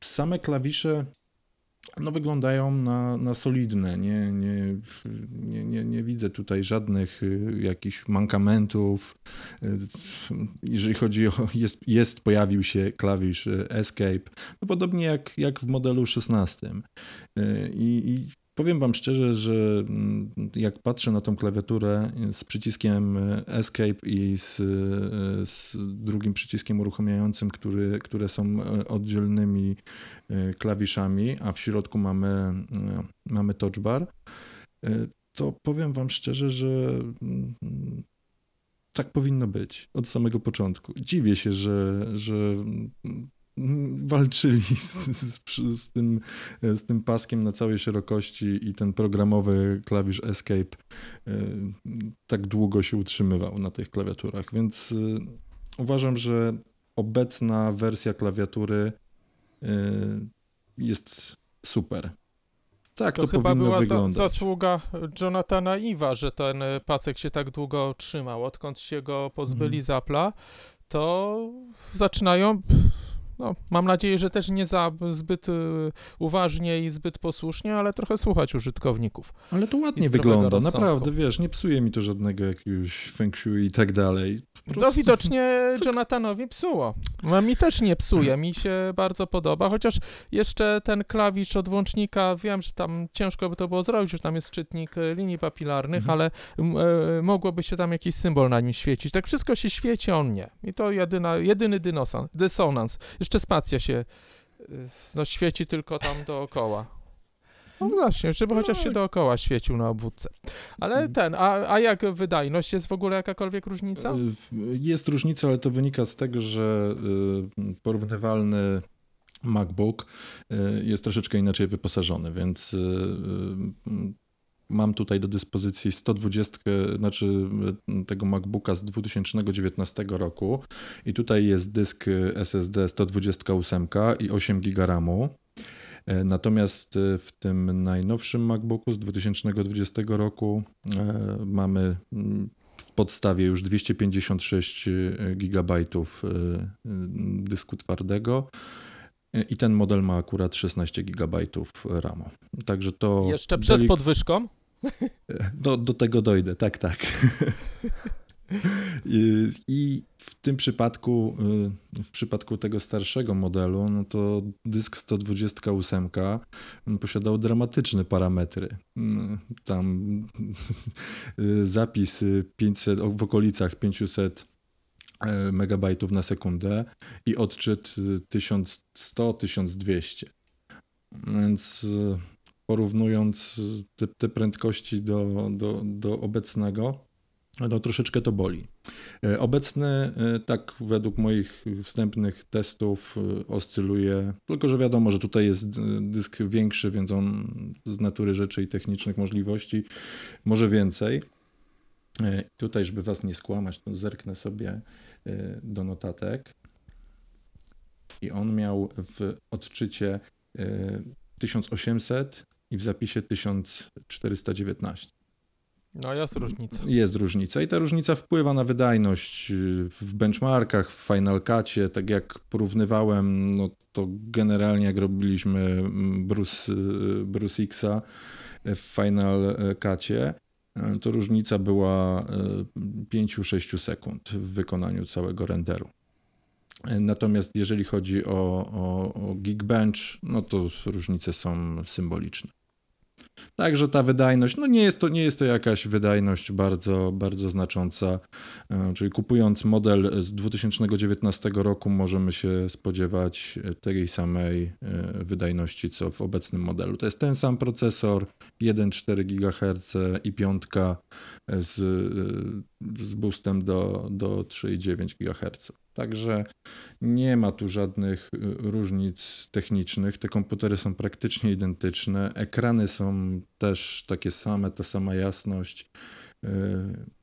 Same klawisze no, wyglądają na, na solidne. Nie, nie, nie, nie, nie widzę tutaj żadnych y, jakichś mankamentów. Y, Jeżeli chodzi o. Jest, jest pojawił się klawisz y, Escape, no podobnie jak, jak w modelu 16. Y, I, I powiem Wam szczerze, że mm, jak patrzę na tą klawiaturę z przyciskiem Escape i z, y, z drugim przyciskiem uruchamiającym, który, które są y, oddzielnymi y, klawiszami, a w środku mamy, mamy touch bar, to powiem Wam szczerze, że mm, tak powinno być od samego początku. Dziwię się, że, że mm, walczyli z, z, z, tym, z tym paskiem na całej szerokości i ten programowy klawisz Escape y, tak długo się utrzymywał na tych klawiaturach, więc y, uważam, że obecna wersja klawiatury y, jest super. Tak, to, To, chyba była wyglądać. zasługa Jonathana Iwa, że ten e, pasek się tak długo trzymał. Odkąd się go pozbyli Mhm. z Apple'a, to zaczynają. No, mam nadzieję, że też nie za zbyt e, uważnie i zbyt posłusznie, ale trochę słuchać użytkowników. Ale to ładnie wygląda, naprawdę, wiesz, nie psuje mi to żadnego jakiegoś feng shui i tak dalej. To prostu- widocznie Jonathanowi psuło. No, Mi też nie psuje, mi się bardzo podoba, chociaż jeszcze ten klawisz od włącznika, wiem, że tam ciężko by to było zrobić, już tam jest czytnik e, linii papilarnych, Mhm. ale e, mogłoby się tam jakiś symbol na nim świecić. Tak wszystko się świeci, on nie. I to jedyna, jedyny dynosa, dysonans. Jeszcze spacja się e, no, świeci tylko tam dookoła. No właśnie, żeby chociaż się dookoła świecił na obwódce. Ale Mhm. ten, a, a jak wydajność? Jest w ogóle jakakolwiek różnica? W- Jest różnica, ale to wynika z tego, że y, porównywalny MacBook y, jest troszeczkę inaczej wyposażony, więc y, y, mam tutaj do dyspozycji 120, znaczy y, tego MacBooka z 2019 roku i tutaj jest dysk y, SSD 128 i 8 GB RAMu. E, Natomiast e, w tym najnowszym MacBooku z 2020 roku e, mamy mm, w podstawie już 256 GB dysku twardego I ten model ma akurat 16 GB RAMu. Także to. Jeszcze przed delik- podwyżką? Do, do tego dojdę, tak, tak. I, w tym przypadku, y, w przypadku tego starszego modelu, no to dysk 128 posiadał dramatyczne parametry. Mm, Tam y, zapis y, 500, o, w okolicach 500 e, megabajtów na sekundę i odczyt y, 1100-1200. Więc y, porównując te, te prędkości do, do, do obecnego, no troszeczkę to boli. E, Obecny, e, tak według moich wstępnych testów, e, oscyluje, tylko że wiadomo, że tutaj jest e, dysk większy, więc on z natury rzeczy i technicznych możliwości może więcej. E, Tutaj, żeby was nie skłamać, to zerknę sobie e, do notatek. I on miał w odczycie e, 1800 i w zapisie 1419. No jest różnica. Jest różnica i ta różnica wpływa na wydajność w benchmarkach, w Final Cutie, tak jak porównywałem, no to generalnie jak robiliśmy mm, Bruce, Bruce Xa w Final Cutie, to różnica była 5-6 sekund w wykonaniu całego renderu. Natomiast jeżeli chodzi o, o, o Geekbench, no to różnice są symboliczne. Także ta wydajność, no nie jest to, nie jest to jakaś wydajność bardzo, bardzo znacząca. E, Czyli kupując model z 2019 roku możemy się spodziewać tej samej e, wydajności co w obecnym modelu. To jest ten sam procesor, 1,4 GHz i piątka z, e, z boostem do, do 3,9 GHz. Także nie ma tu żadnych różnic technicznych. Te komputery są praktycznie identyczne. Ekrany są też takie same, ta sama jasność. Y,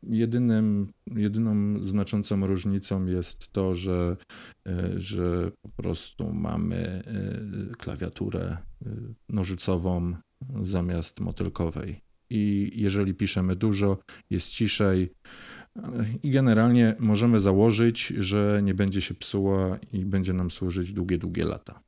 Jedynym, jedyną znaczącą różnicą jest to, że, y, że po prostu mamy y, klawiaturę nożycową zamiast motylkowej. I jeżeli piszemy dużo, jest ciszej, i generalnie możemy założyć, że nie będzie się psuła i będzie nam służyć długie, długie lata.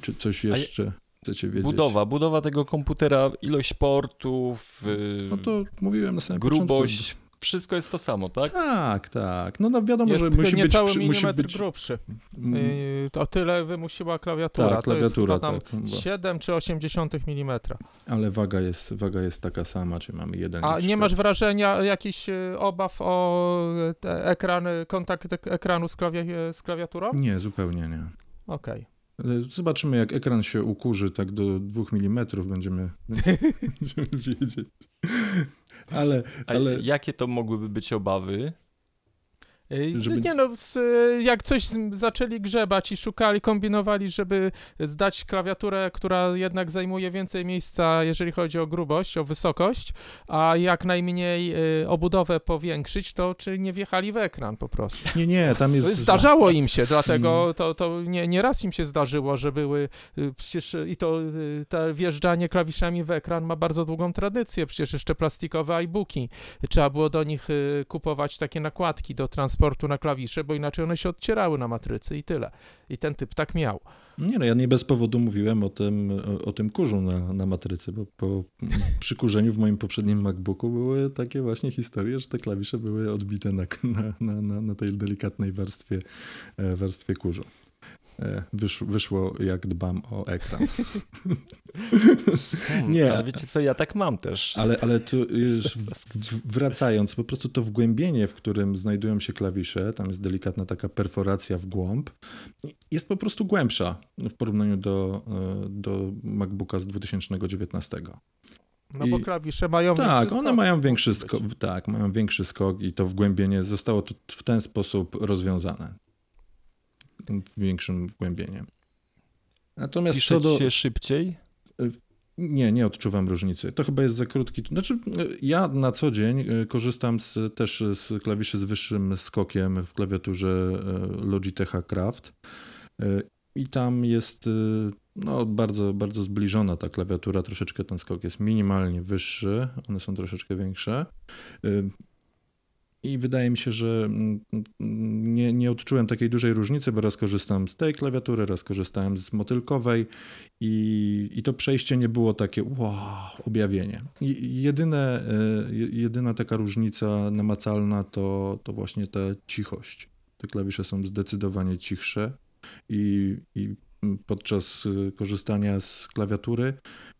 Czy coś je- jeszcze chcecie wiedzieć? Budowa, budowa tego komputera, ilość portów, y, No to mówiłem na samym grubość, początku. wszystko jest to samo, tak? Tak, tak. No, no wiadomo, Jest że musi być, niecały przy- musi milimetr być grubszy. mm, Yy, To tyle wymusiła klawiatura. tak, to jest klawiatura, chyba tam tak. bo- 7 czy 80 mm. Ale waga jest, waga jest taka sama, czy mamy jeden A nie masz wrażenia, jakichś y, obaw o te ekrany, kontakt ek- ekranu z, klawia- z klawiaturą? Nie, zupełnie nie. Okej. E, Zobaczymy, jak ekran się ukurzy tak do 2 mm, będziemy, będziemy wiedzieć. Ale, A ale jakie to mogłyby być obawy? Żeby- Nie no, y, jak coś zaczęli grzebać i szukali, kombinowali, żeby zdać klawiaturę, która jednak zajmuje więcej miejsca, jeżeli chodzi o grubość, o wysokość, a jak najmniej y, obudowę powiększyć, to czy nie wjechali w ekran po prostu. nie, nie, tam jest... Zdarzało im się, dlatego Mm. to, to nie, nie raz im się zdarzyło, że były y, przecież i to te wjeżdżanie klawiszami w ekran ma bardzo długą tradycję, przecież jeszcze plastikowe iBooki. Trzeba było do nich kupować takie nakładki do transportu na klawisze, bo inaczej one się odcierały na matrycy i tyle. I ten typ tak miał. Nie no, ja nie bez powodu mówiłem o tym, o, o tym kurzu na, na matrycy, bo po przykurzeniu w moim poprzednim MacBooku były takie właśnie historie, że te klawisze były odbite na, na, na, na, na tej delikatnej warstwie, e, warstwie kurzu. E, Wysz, wyszło, jak dbam o ekran. Hmm, Nie. Ale wiecie co, ja tak mam też. Ale, ale tu już wracając, po prostu to wgłębienie, w którym znajdują się klawisze, tam jest delikatna taka perforacja w głąb, jest po prostu głębsza w porównaniu do, e, do MacBooka z 2019. No bo I- klawisze mają Tak, większy one skok, mają większy skok, tak, mają większy skok i to wgłębienie zostało to w ten sposób rozwiązane. Większym wgłębieniem. Natomiast Pisze co do... się szybciej? Nie, nie odczuwam różnicy. To chyba jest za krótki. Znaczy, ja na co dzień y, korzystam z, też z klawiszy z wyższym skokiem w klawiaturze y, Logitecha Craft. Y, I tam jest no, bardzo, bardzo zbliżona ta klawiatura. Troszeczkę ten skok jest minimalnie wyższy. One są troszeczkę większe. I wydaje mi się, że mm, nie, nie odczułem takiej dużej różnicy, bo raz korzystam z tej klawiatury, raz korzystałem z motylkowej i, i to przejście nie było takie wow, objawienie. I jedyne, e, je- jedyna taka różnica namacalna to, to właśnie ta cichość. Te klawisze są zdecydowanie cichsze i, i podczas y, korzystania z klawiatury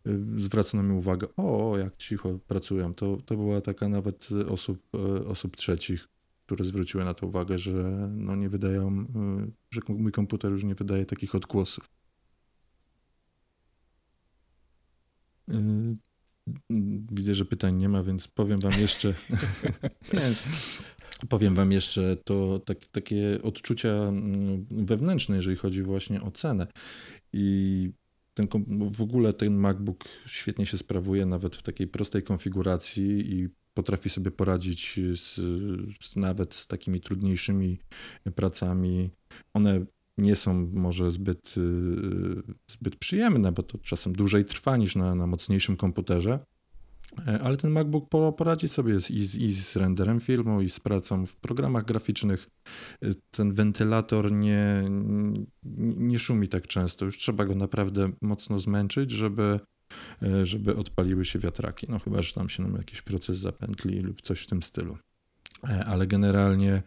y, zwracano mi uwagę, o, jak cicho pracują. To, to była taka nawet osób, y, osób trzecich, które zwróciły na to uwagę, że no nie wydają, y, że mój komputer już nie wydaje takich odgłosów. Mm, Widzę, że pytań nie ma, więc powiem wam jeszcze. powiem wam jeszcze to tak, takie odczucia mm, wewnętrzne, jeżeli chodzi właśnie o cenę. I ten, w ogóle ten MacBook świetnie się sprawuje nawet w takiej prostej konfiguracji i potrafi sobie poradzić z, z, nawet z takimi trudniejszymi pracami. One nie są może zbyt, y, zbyt przyjemne, bo to czasem dłużej trwa niż na, na mocniejszym komputerze. E, Ale ten MacBook po- poradzi sobie z, i, i z renderem filmu, i z pracą w programach graficznych. E, Ten wentylator nie, nie szumi tak często. Już trzeba go naprawdę mocno zmęczyć, żeby, e, żeby odpaliły się wiatraki. No chyba, że tam się nam jakiś proces zapętli lub coś w tym stylu. Ale generalnie,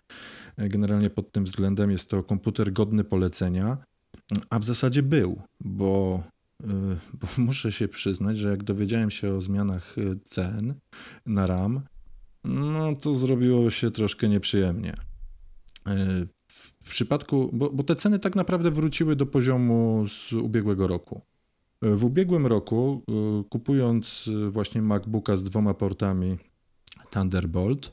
generalnie pod tym względem jest to komputer godny polecenia, a w zasadzie był, bo bo muszę się przyznać, że jak dowiedziałem się o zmianach y, cen na RAM, no to zrobiło się troszkę nieprzyjemnie. Y, W przypadku, bo, bo te ceny tak naprawdę wróciły do poziomu z ubiegłego roku. Y, W ubiegłym roku, y, kupując y, właśnie MacBooka z dwoma portami Thunderbolt,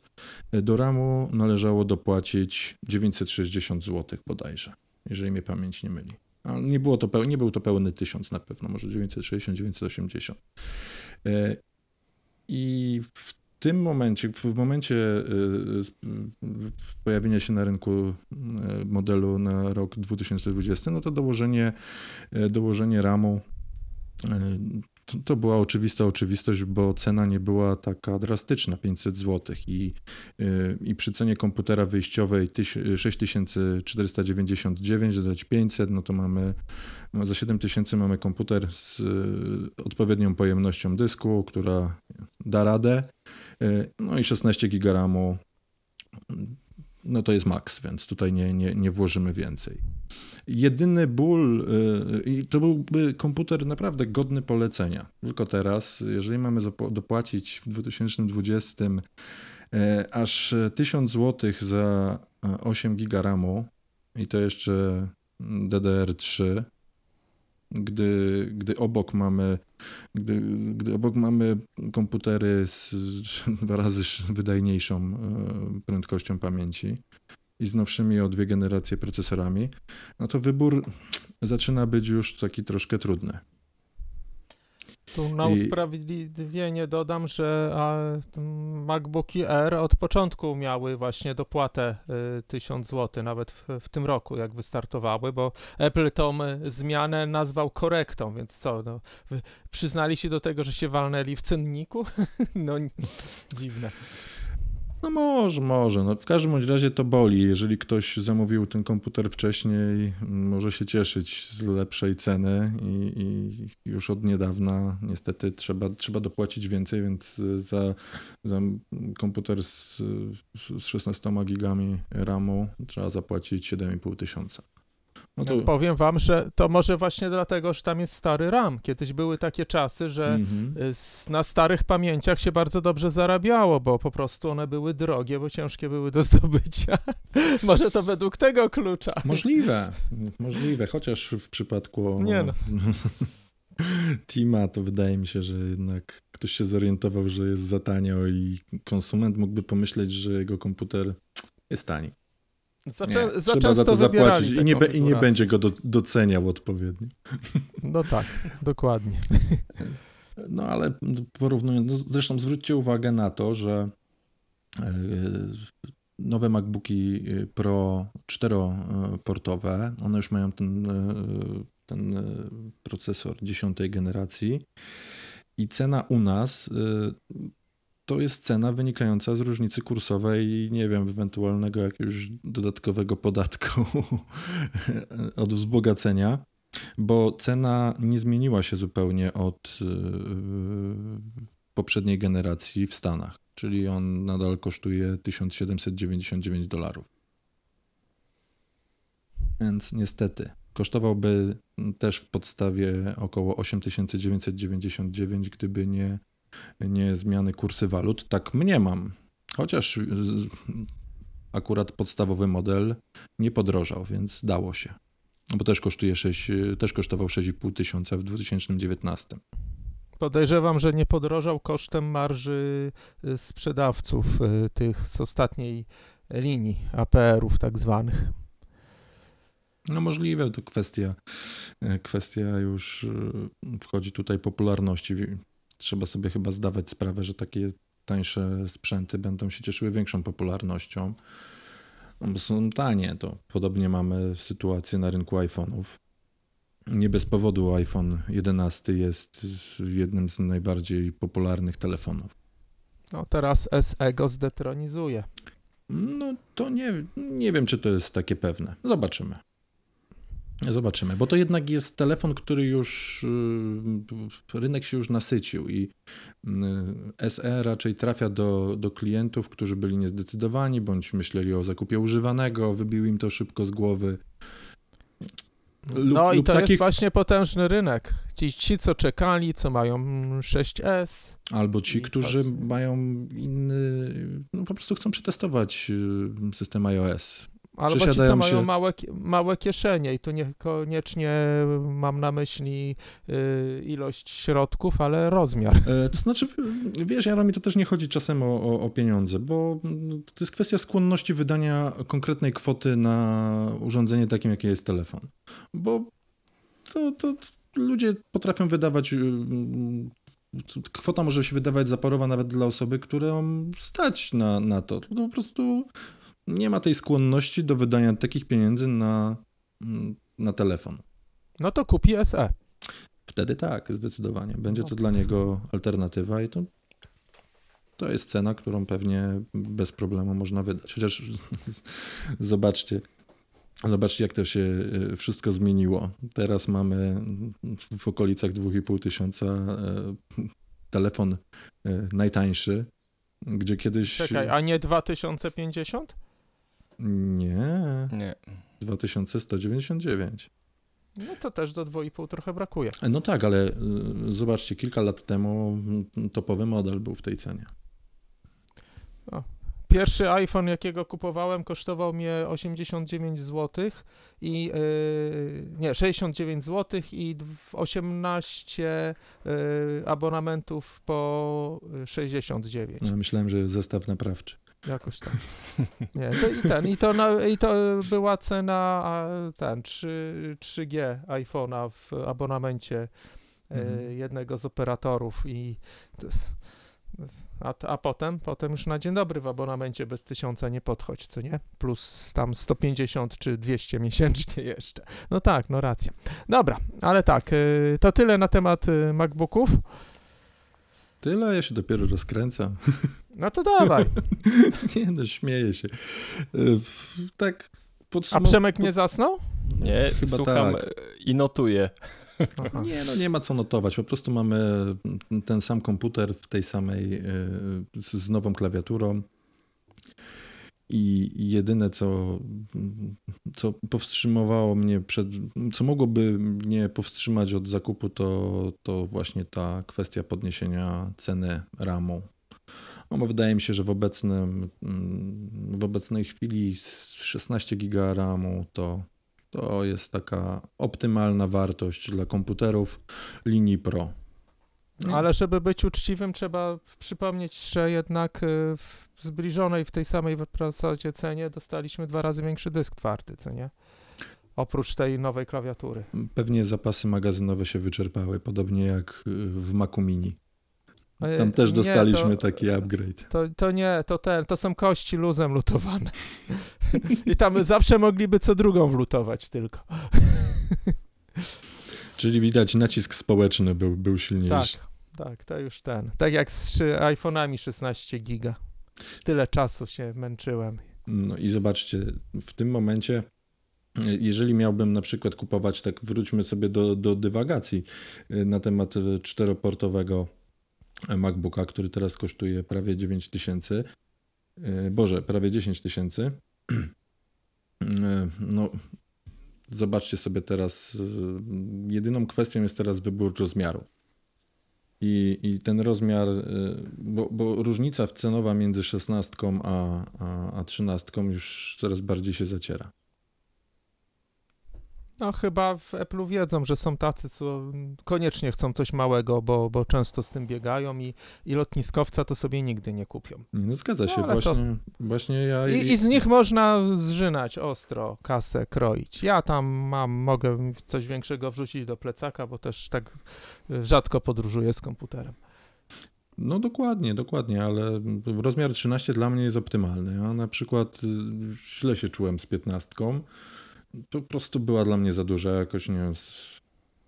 y, do RAMu należało dopłacić 960 zł bodajże, jeżeli mnie pamięć nie myli. Ale nie, było to peł- nie był to pełny tysiąc na pewno, może 960, 980. E, I w tym momencie, w momencie e, m, pojawienia się na rynku e, modelu na rok 2020, no to dołożenie, e, dołożenie RAMu e, to, to była oczywista oczywistość, bo cena nie była taka drastyczna, 500 zł i, y, i przy cenie komputera wyjściowej tyś- 6499 dodać 500, no to mamy no za 7000 mamy komputer z y, odpowiednią pojemnością dysku, która da radę, y, no i 16 giga RAMu, no to jest maks, więc tutaj nie, nie, nie włożymy więcej. Jedyny ból, y, i to byłby komputer naprawdę godny polecenia. Tylko teraz, jeżeli mamy dopłacić w 2020 y, aż 1000 zł za y, 8 giga RAMu i to jeszcze DDR3, gdy, gdy obok mamy gdy, gdy obok mamy komputery z dwa razy sz- wydajniejszą e, prędkością pamięci i z nowszymi o dwie generacje procesorami, no to wybór zaczyna być już taki troszkę trudny. Tu na I- usprawiedliwienie dodam, że a, MacBooki R od początku miały właśnie dopłatę y, 1000 zł, nawet w, w tym roku, jak wystartowały, bo Apple tą y, zmianę nazwał korektą, więc co, no, przyznali się do tego, że się walnęli w cenniku? no, dziwne. No może, może. No w każdym bądź razie to boli. Jeżeli ktoś zamówił ten komputer wcześniej, może się cieszyć z lepszej ceny i, i już od niedawna niestety trzeba, trzeba dopłacić więcej, więc za, za komputer z, z 16 gigami RAMu trzeba zapłacić 7,5 tysiąca. No to... Powiem wam, że to może właśnie dlatego, że tam jest stary RAM. Kiedyś były takie czasy, że Mhm. y, na starych pamięciach się bardzo dobrze zarabiało, bo po prostu one były drogie, bo ciężkie były do zdobycia. Może to według tego klucza. Możliwe, możliwe, chociaż w przypadku Nie no. Tima to wydaje mi się, że jednak ktoś się zorientował, że jest za tanio i konsument mógłby pomyśleć, że jego komputer jest tani. Za, Nie, za trzeba za to zapłacić i nie, be, i nie będzie go do, doceniał odpowiednio. No tak, dokładnie. No ale porównując, no zresztą zwróćcie uwagę na to, że e, nowe MacBooki Pro czteroportowe, one już mają ten, e, ten e, procesor dziesiątej generacji i cena u nas e, to jest cena wynikająca z różnicy kursowej i nie wiem, ewentualnego jakiegoś dodatkowego podatku od wzbogacenia, bo cena nie zmieniła się zupełnie od yy, poprzedniej generacji w Stanach, czyli on nadal kosztuje 1799 dolarów. Więc niestety kosztowałby też w podstawie około 8999, gdyby nie, nie zmiany kursy walut. Tak mniemam. Chociaż akurat podstawowy model nie podrożał, więc dało się. No Bo też kosztuje 6, też kosztował 6,5 tysiąca w 2019. Podejrzewam, że nie podrożał kosztem marży y, sprzedawców y, tych z ostatniej linii APR-ów tak zwanych. No możliwe, to kwestia, e, kwestia już wchodzi tutaj popularności. Trzeba sobie chyba zdawać sprawę, że takie tańsze sprzęty będą się cieszyły większą popularnością, no bo są tanie. To podobnie mamy sytuację na rynku iPhone'ów. Nie bez powodu iPhone 11 jest jednym z najbardziej popularnych telefonów. No teraz SE go zdetronizuje. No to nie, nie wiem, czy to jest takie pewne. Zobaczymy. Zobaczymy, bo to jednak jest telefon, który już y, rynek się już nasycił i y, SE raczej trafia do, do klientów, którzy byli niezdecydowani bądź myśleli o zakupie używanego, wybił im to szybko z głowy. Lub- no i to takich- jest właśnie potężny rynek. Ci, ci, co czekali, co mają 6S. Albo ci, którzy mają inny, no po prostu chcą przetestować y, system iOS. Albo ci, co mają się- małe, małe kieszenie i tu niekoniecznie mam na myśli y, ilość środków, ale rozmiar. E, To znaczy, wiesz, Jaro, mi to też nie chodzi czasem o, o, pieniądze, bo mm, to jest kwestia skłonności wydania konkretnej kwoty na urządzenie takim, jakie jest telefon. Bo to, to, ludzie potrafią wydawać. mm, Kwota może się wydawać zaporowa nawet dla osoby, którą stać na, na to. Tylko po prostu nie ma tej skłonności do wydania takich pieniędzy na, na telefon. No to kupi SE. Wtedy tak, zdecydowanie. Będzie to dla niego alternatywa i to, to jest cena, którą pewnie bez problemu można wydać. Chociaż zobaczcie, zobaczcie jak to się y, wszystko zmieniło. Teraz mamy w okolicach 2,5 tysiąca y, telefon y, najtańszy, gdzie kiedyś... Czekaj, a nie 2050? Nie, Nie. 2199. No to też do 2,5 trochę brakuje. No tak, ale y, zobaczcie, kilka lat temu topowy model był w tej cenie. Pierwszy iPhone, jakiego kupowałem, kosztował mnie 89 zł i yy, nie, 69 zł i dw- 18 yy, abonamentów po 69. Ja myślałem, że zestaw naprawczy. Jakoś tak. Nie, to, i ten, i to, na, i to była cena ten 3, 3G iPhone'a w abonamencie e, Mhm. jednego z operatorów i a, a potem, potem już na dzień dobry w abonamencie bez tysiąca nie podchodź, co nie? Plus tam 150 czy 200 miesięcznie jeszcze. No tak, no racja. Dobra, ale tak, y, to tyle na temat y, MacBooków. Tyle, ja się dopiero rozkręcam. No to dawaj. Nie no, śmieję się. Y, Tak A. Przemek nie zasnął? Nie, Chyba słucham tak. e, i notuję. Aha. Nie, no nie ma co notować. Po prostu mamy ten sam komputer w tej samej, z, z nową klawiaturą. I jedyne, co, co powstrzymywało mnie przed, co mogłoby mnie powstrzymać od zakupu, to, to właśnie ta kwestia podniesienia ceny RAMu. No bo wydaje mi się, że w, obecnym, w obecnej chwili z 16 giga RAMu to, to jest taka optymalna wartość dla komputerów linii Pro. Ale żeby być uczciwym, trzeba przypomnieć, że jednak y, w zbliżonej w tej samej w zasadzie cenie dostaliśmy dwa razy większy dysk twardy, co nie? Oprócz tej nowej klawiatury. Pewnie zapasy magazynowe się wyczerpały, podobnie jak y, w Macu Mini. E, Tam też nie, dostaliśmy to- taki upgrade. To, to nie, to ten, to są kości luzem lutowane. I tam zawsze mogliby co drugą wlutować tylko. Czyli widać nacisk społeczny był, był silniejszy. Tak. tak, to już ten. Tak jak z iPhone'ami 16 giga. Tyle czasu się męczyłem. No i zobaczcie, w tym momencie, jeżeli miałbym na przykład kupować, tak wróćmy sobie do, do dywagacji e, na temat e, czteroportowego MacBooka, który teraz kosztuje prawie 9 tysięcy, Boże, prawie 10 tysięcy. No, zobaczcie sobie teraz, jedyną kwestią jest teraz wybór rozmiaru. I, I ten rozmiar, y, bo, bo różnica cenowa między 16 a, a, a 13 już coraz bardziej się zaciera. No chyba w Apple'u wiedzą, że są tacy, co koniecznie chcą coś małego, bo, bo często z tym biegają i, i lotniskowca to sobie nigdy nie kupią. No zgadza się, No, ale to- właśnie, właśnie ja... I, I z nich można zżynać ostro, kasę kroić. Ja tam mam, mogę coś większego wrzucić do plecaka, bo też tak y, rzadko podróżuję z komputerem. No dokładnie, dokładnie, ale rozmiar 13 dla mnie jest optymalny. Ja na przykład y, źle się czułem z 15. Po prostu była dla mnie za duża, jakoś nie wiem,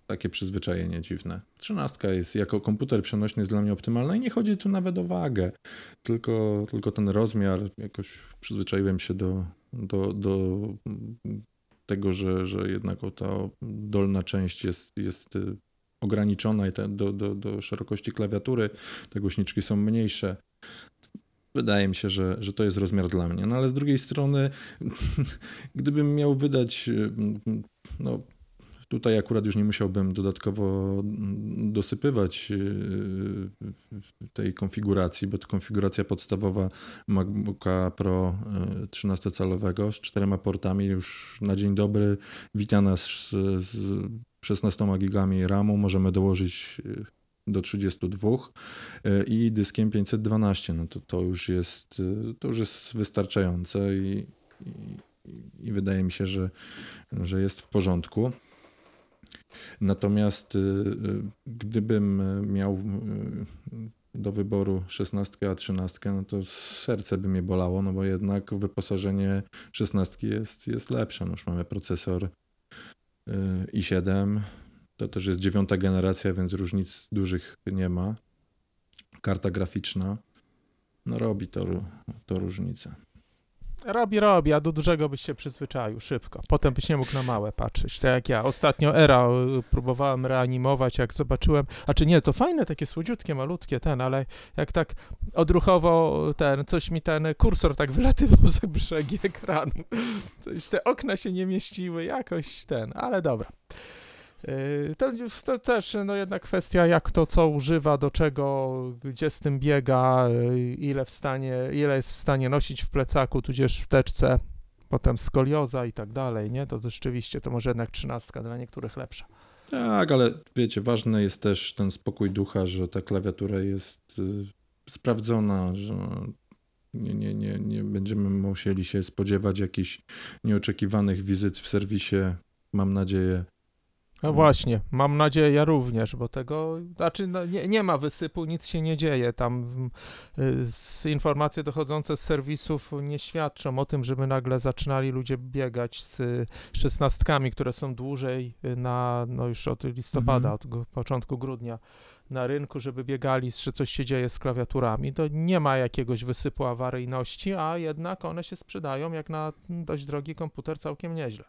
takie przyzwyczajenie dziwne. 13 jest jako komputer przenośny jest dla mnie optymalna i nie chodzi tu nawet o wagę, tylko, tylko ten rozmiar, jakoś przyzwyczaiłem się do, do, do tego, że, że jednak ta dolna część jest, jest y, ograniczona i te, do, do, do szerokości klawiatury, te głośniczki są mniejsze. Wydaje mi się, że, że to jest rozmiar dla mnie. No ale z drugiej strony, gdybym miał wydać, y, no tutaj akurat już nie musiałbym dodatkowo mm, dosypywać y, tej konfiguracji, bo to konfiguracja podstawowa MacBooka Pro y, 13-calowego z czterema portami już na dzień dobry witana z, z 16 gigami RAMu możemy dołożyć y, do 32 y, i dyskiem 512, no to, to już jest y, to już jest wystarczające i, i, i wydaje mi się, że, że jest w porządku. Natomiast y, gdybym miał do wyboru 16 a 13, no to serce by mnie bolało, no bo jednak wyposażenie 16 jest, jest lepsze. No już mamy procesor y, i7, to też jest dziewiąta generacja, więc różnic dużych nie ma. Karta graficzna, no robi to, to różnicę. Robi, robi, a do dużego byś się przyzwyczaił szybko. Potem byś nie mógł na małe patrzeć. Tak jak ja. Ostatnio Era próbowałem reanimować, jak zobaczyłem. A czy nie, to fajne, takie słodziutkie, malutkie, ten, ale jak tak odruchowo ten, coś mi ten kursor tak wylatywał za brzegi ekranu. Coś, te okna się nie mieściły, jakoś ten, ale dobra. Yy, To, to też no jednak kwestia, jak to co używa, do czego, gdzie z tym biega, yy, ile w stanie, ile jest w stanie nosić w plecaku, tudzież w teczce, potem skolioza i tak dalej, nie? To rzeczywiście to może jednak trzynastka dla niektórych lepsza. Tak, ale wiecie, ważny jest też ten spokój ducha, że ta klawiatura jest y, sprawdzona, że nie, nie, nie, nie będziemy musieli się spodziewać jakichś nieoczekiwanych wizyt w serwisie, mam nadzieję. No właśnie, mam nadzieję ja również, bo tego, znaczy no, nie, nie ma wysypu, nic się nie dzieje. Tam y, z informacje dochodzące z serwisów nie świadczą o tym, żeby nagle zaczynali ludzie biegać z szesnastkami, które są dłużej y, na, no już od listopada, Mhm. od początku grudnia na rynku, żeby biegali, że coś się dzieje z klawiaturami. To nie ma jakiegoś wysypu awaryjności, a jednak one się sprzedają jak na dość drogi komputer całkiem nieźle.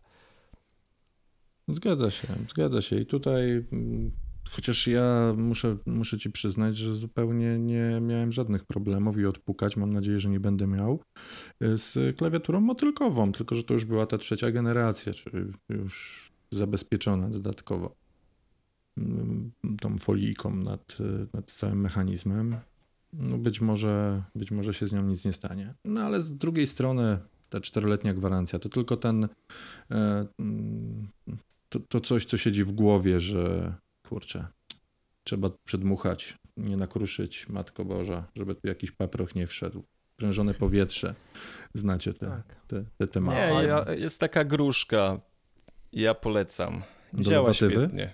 Zgadza się, zgadza się. I tutaj, mm, chociaż ja muszę, muszę ci przyznać, że zupełnie nie miałem żadnych problemów i odpukać, mam nadzieję, że nie będę miał, y, z klawiaturą motylkową, tylko że to już była ta trzecia generacja, czyli już zabezpieczona dodatkowo mm, tą folijką nad, nad całym mechanizmem. No być może, być może się z nią nic nie stanie. No ale z drugiej strony ta czteroletnia gwarancja to tylko ten e, mm, to, to coś, co siedzi w głowie, że kurczę, trzeba przedmuchać, nie nakruszyć, Matko Boża, żeby tu jakiś paproch nie wszedł. Prężone powietrze, znacie te, Tak. te, te tematy. Nie, ja- jest taka gruszka. Ja polecam. Działa Dolowatywy? świetnie.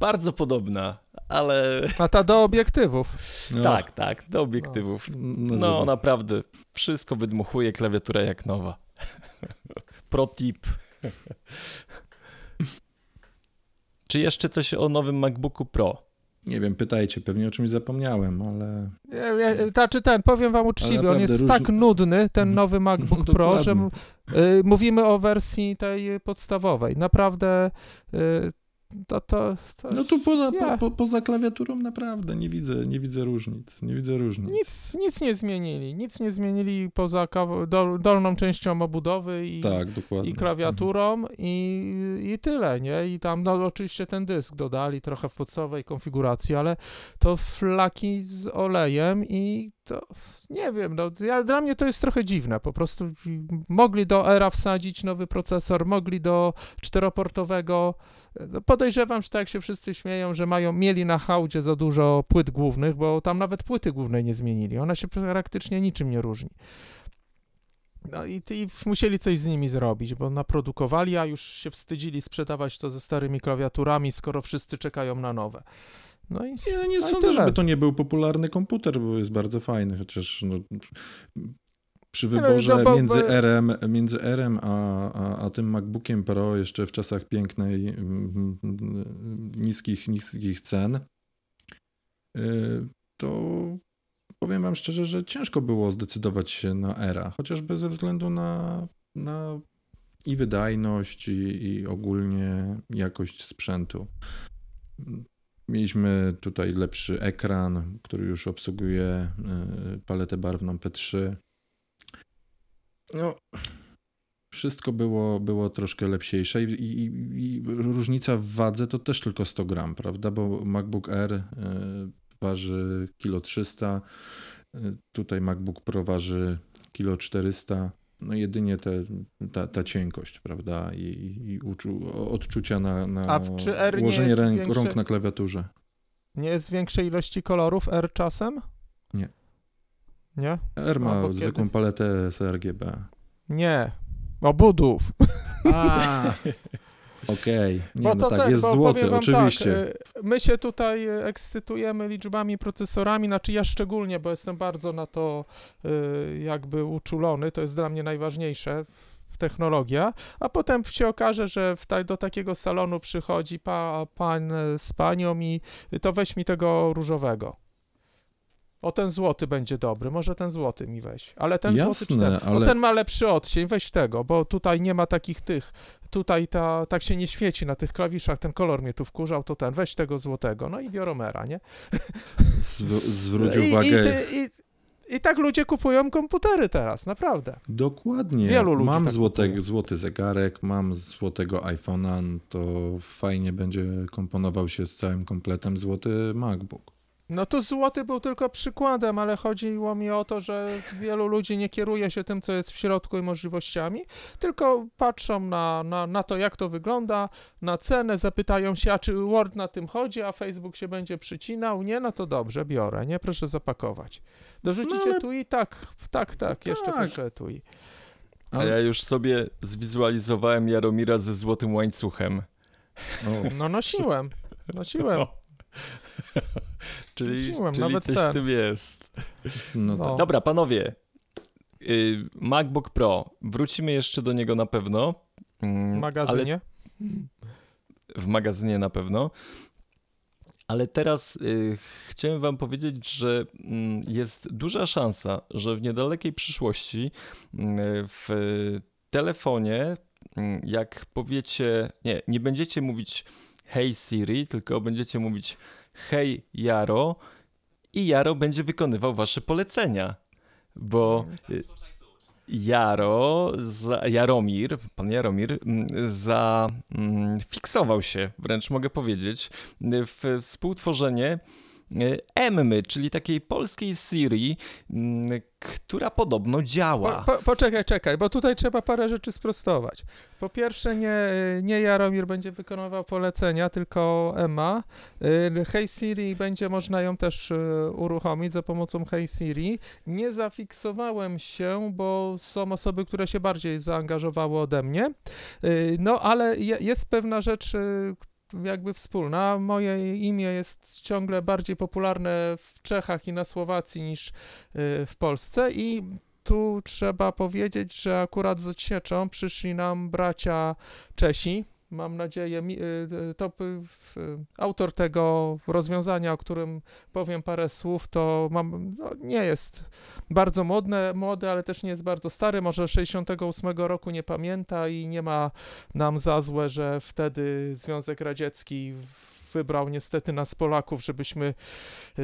Bardzo podobna, ale A ta do obiektywów. No, tak, tak, do obiektywów. nazywa- No, naprawdę, wszystko wydmuchuje, klawiatura jak nowa. Pro tip. Czy jeszcze coś o nowym MacBooku Pro? Nie wiem, pytajcie, pewnie o czymś zapomniałem, ale Nie, ja, znaczy ten, powiem wam uczciwie, on jest róż- tak nudny, ten nowy MacBook Pro, że y, mówimy o wersji tej podstawowej. Naprawdę y, to, to, to no tu poza, nie. po, po, poza klawiaturą naprawdę nie widzę, nie widzę różnic, nie widzę różnic. nic, nic nie zmienili. Nic nie zmienili poza kaw- dol, dolną częścią obudowy i, Tak, i klawiaturą i, i tyle, nie? I tam no, oczywiście ten dysk dodali trochę w podstawowej konfiguracji, ale to flaki z olejem i to nie wiem, no, ja, dla mnie to jest trochę dziwne, po prostu mogli do ERA wsadzić nowy procesor, mogli do czteroportowego, podejrzewam, że tak jak się wszyscy śmieją, że mają, mieli na hałdzie za dużo płyt głównych, bo tam nawet płyty głównej nie zmienili, ona się praktycznie niczym nie różni. No i, i musieli coś z nimi zrobić, bo naprodukowali, a już się wstydzili sprzedawać to ze starymi klawiaturami, skoro wszyscy czekają na nowe. No i Nie, nie no sądzę, żeby to nie był popularny komputer, bo jest bardzo fajny, chociaż no, przy no, wyborze bo- między RM, między RM a, a, a tym MacBookiem Pro jeszcze w czasach pięknej, niskich, niskich cen, y, to powiem wam szczerze, że ciężko było zdecydować się na Era, chociażby ze względu na, na i wydajność, i, i ogólnie jakość sprzętu. Mieliśmy tutaj lepszy ekran, który już obsługuje y, paletę barwną P3. No, wszystko było, było troszkę lepsiejsze i, i, i różnica w wadze to też tylko 100 gram, prawda? Bo MacBook Air y, waży kilo 300, y, tutaj MacBook Pro waży kilo 400. No jedynie te, ta, ta cienkość, prawda? I, i uczu, odczucia na, na A w- czy R nie ułożenie jest ręk, większe? rąk na klawiaturze. nie jest większej ilości kolorów R czasem? Nie. Nie? R ma Albo zwykłą kiedy? paletę sRGB. Nie. Obudów. A, okej. Nie, Bo no to tak, ten, jest złoty, wam oczywiście. Tak, my się tutaj ekscytujemy liczbami, procesorami, znaczy ja szczególnie, bo jestem bardzo na to y, jakby uczulony, to jest dla mnie najważniejsze technologia, a potem się okaże, że w ta, do takiego salonu przychodzi pa, pan z panią i to weź mi tego różowego. O, ten złoty będzie dobry, może ten złoty mi weź. Ale ten złoty Jasne, ten? ale- O, ten ma lepszy odcień, weź tego, bo tutaj nie ma takich tych tutaj ta, tak się nie świeci na tych klawiszach, ten kolor mnie tu wkurzał, to ten, weź tego złotego, no i bioromera, nie? Zw- zwróć I, uwagę. i, ty- i, I tak ludzie kupują komputery teraz, naprawdę. Dokładnie. Wielu ludzi mam tak złote, złoty zegarek, mam złotego iPhone'a, to fajnie będzie komponował się z całym kompletem złoty MacBook. No to złoty był tylko przykładem, ale chodziło mi o to, że wielu ludzi nie kieruje się tym, co jest w środku i możliwościami, tylko patrzą na, na, na to, jak to wygląda, na cenę, zapytają się, a czy Word na tym chodzi, a Facebook się będzie przycinał. Nie, no to dobrze, biorę, nie, proszę zapakować. Dorzucicie No ale- tu i tak, tak, tak, jeszcze tak. proszę tu i. A ja już sobie zwizualizowałem Jaromira ze złotym łańcuchem. O, No nosiłem, nosiłem. No. Czyli, czyli nawet coś ten. w tym jest. no No. tak. Dobra, panowie. y, MacBook Pro. Wrócimy jeszcze do niego na pewno. Mm, W magazynie. Ale w magazynie na pewno. Ale teraz y, chciałem wam powiedzieć, że mm, jest duża szansa, że w niedalekiej przyszłości mm, w telefonie, jak powiecie, nie, nie będziecie mówić Hey Siri, tylko będziecie mówić Hey Jaro i Jaro będzie wykonywał wasze polecenia. Bo y, Jaro, za, Jaromir, pan Jaromir, mm, zafiksował się, wręcz mogę powiedzieć, w współtworzenie Emmy, czyli takiej polskiej Siri, mm, która podobno działa. Po, po, poczekaj, czekaj, bo tutaj trzeba parę rzeczy sprostować. Po pierwsze, nie, nie Jaromir będzie wykonywał polecenia, tylko Emma. Y, Hey Siri będzie można ją też y, uruchomić za pomocą Hey Siri. Nie zafiksowałem się, bo są osoby, które się bardziej zaangażowały ode mnie. Y, No, ale je, jest pewna rzecz, jakby wspólna. Moje imię jest ciągle bardziej popularne w Czechach i na Słowacji niż y, w Polsce i tu trzeba powiedzieć, że akurat z odsieczą przyszli nam bracia Czesi, mam nadzieję, y, y, to y, w- autor tego rozwiązania, o którym powiem parę słów, to mam, no, nie jest bardzo modne, młody, ale też nie jest bardzo stary, może 68 roku nie pamięta i nie ma nam za złe, że wtedy Związek Radziecki wybrał niestety nas Polaków, żebyśmy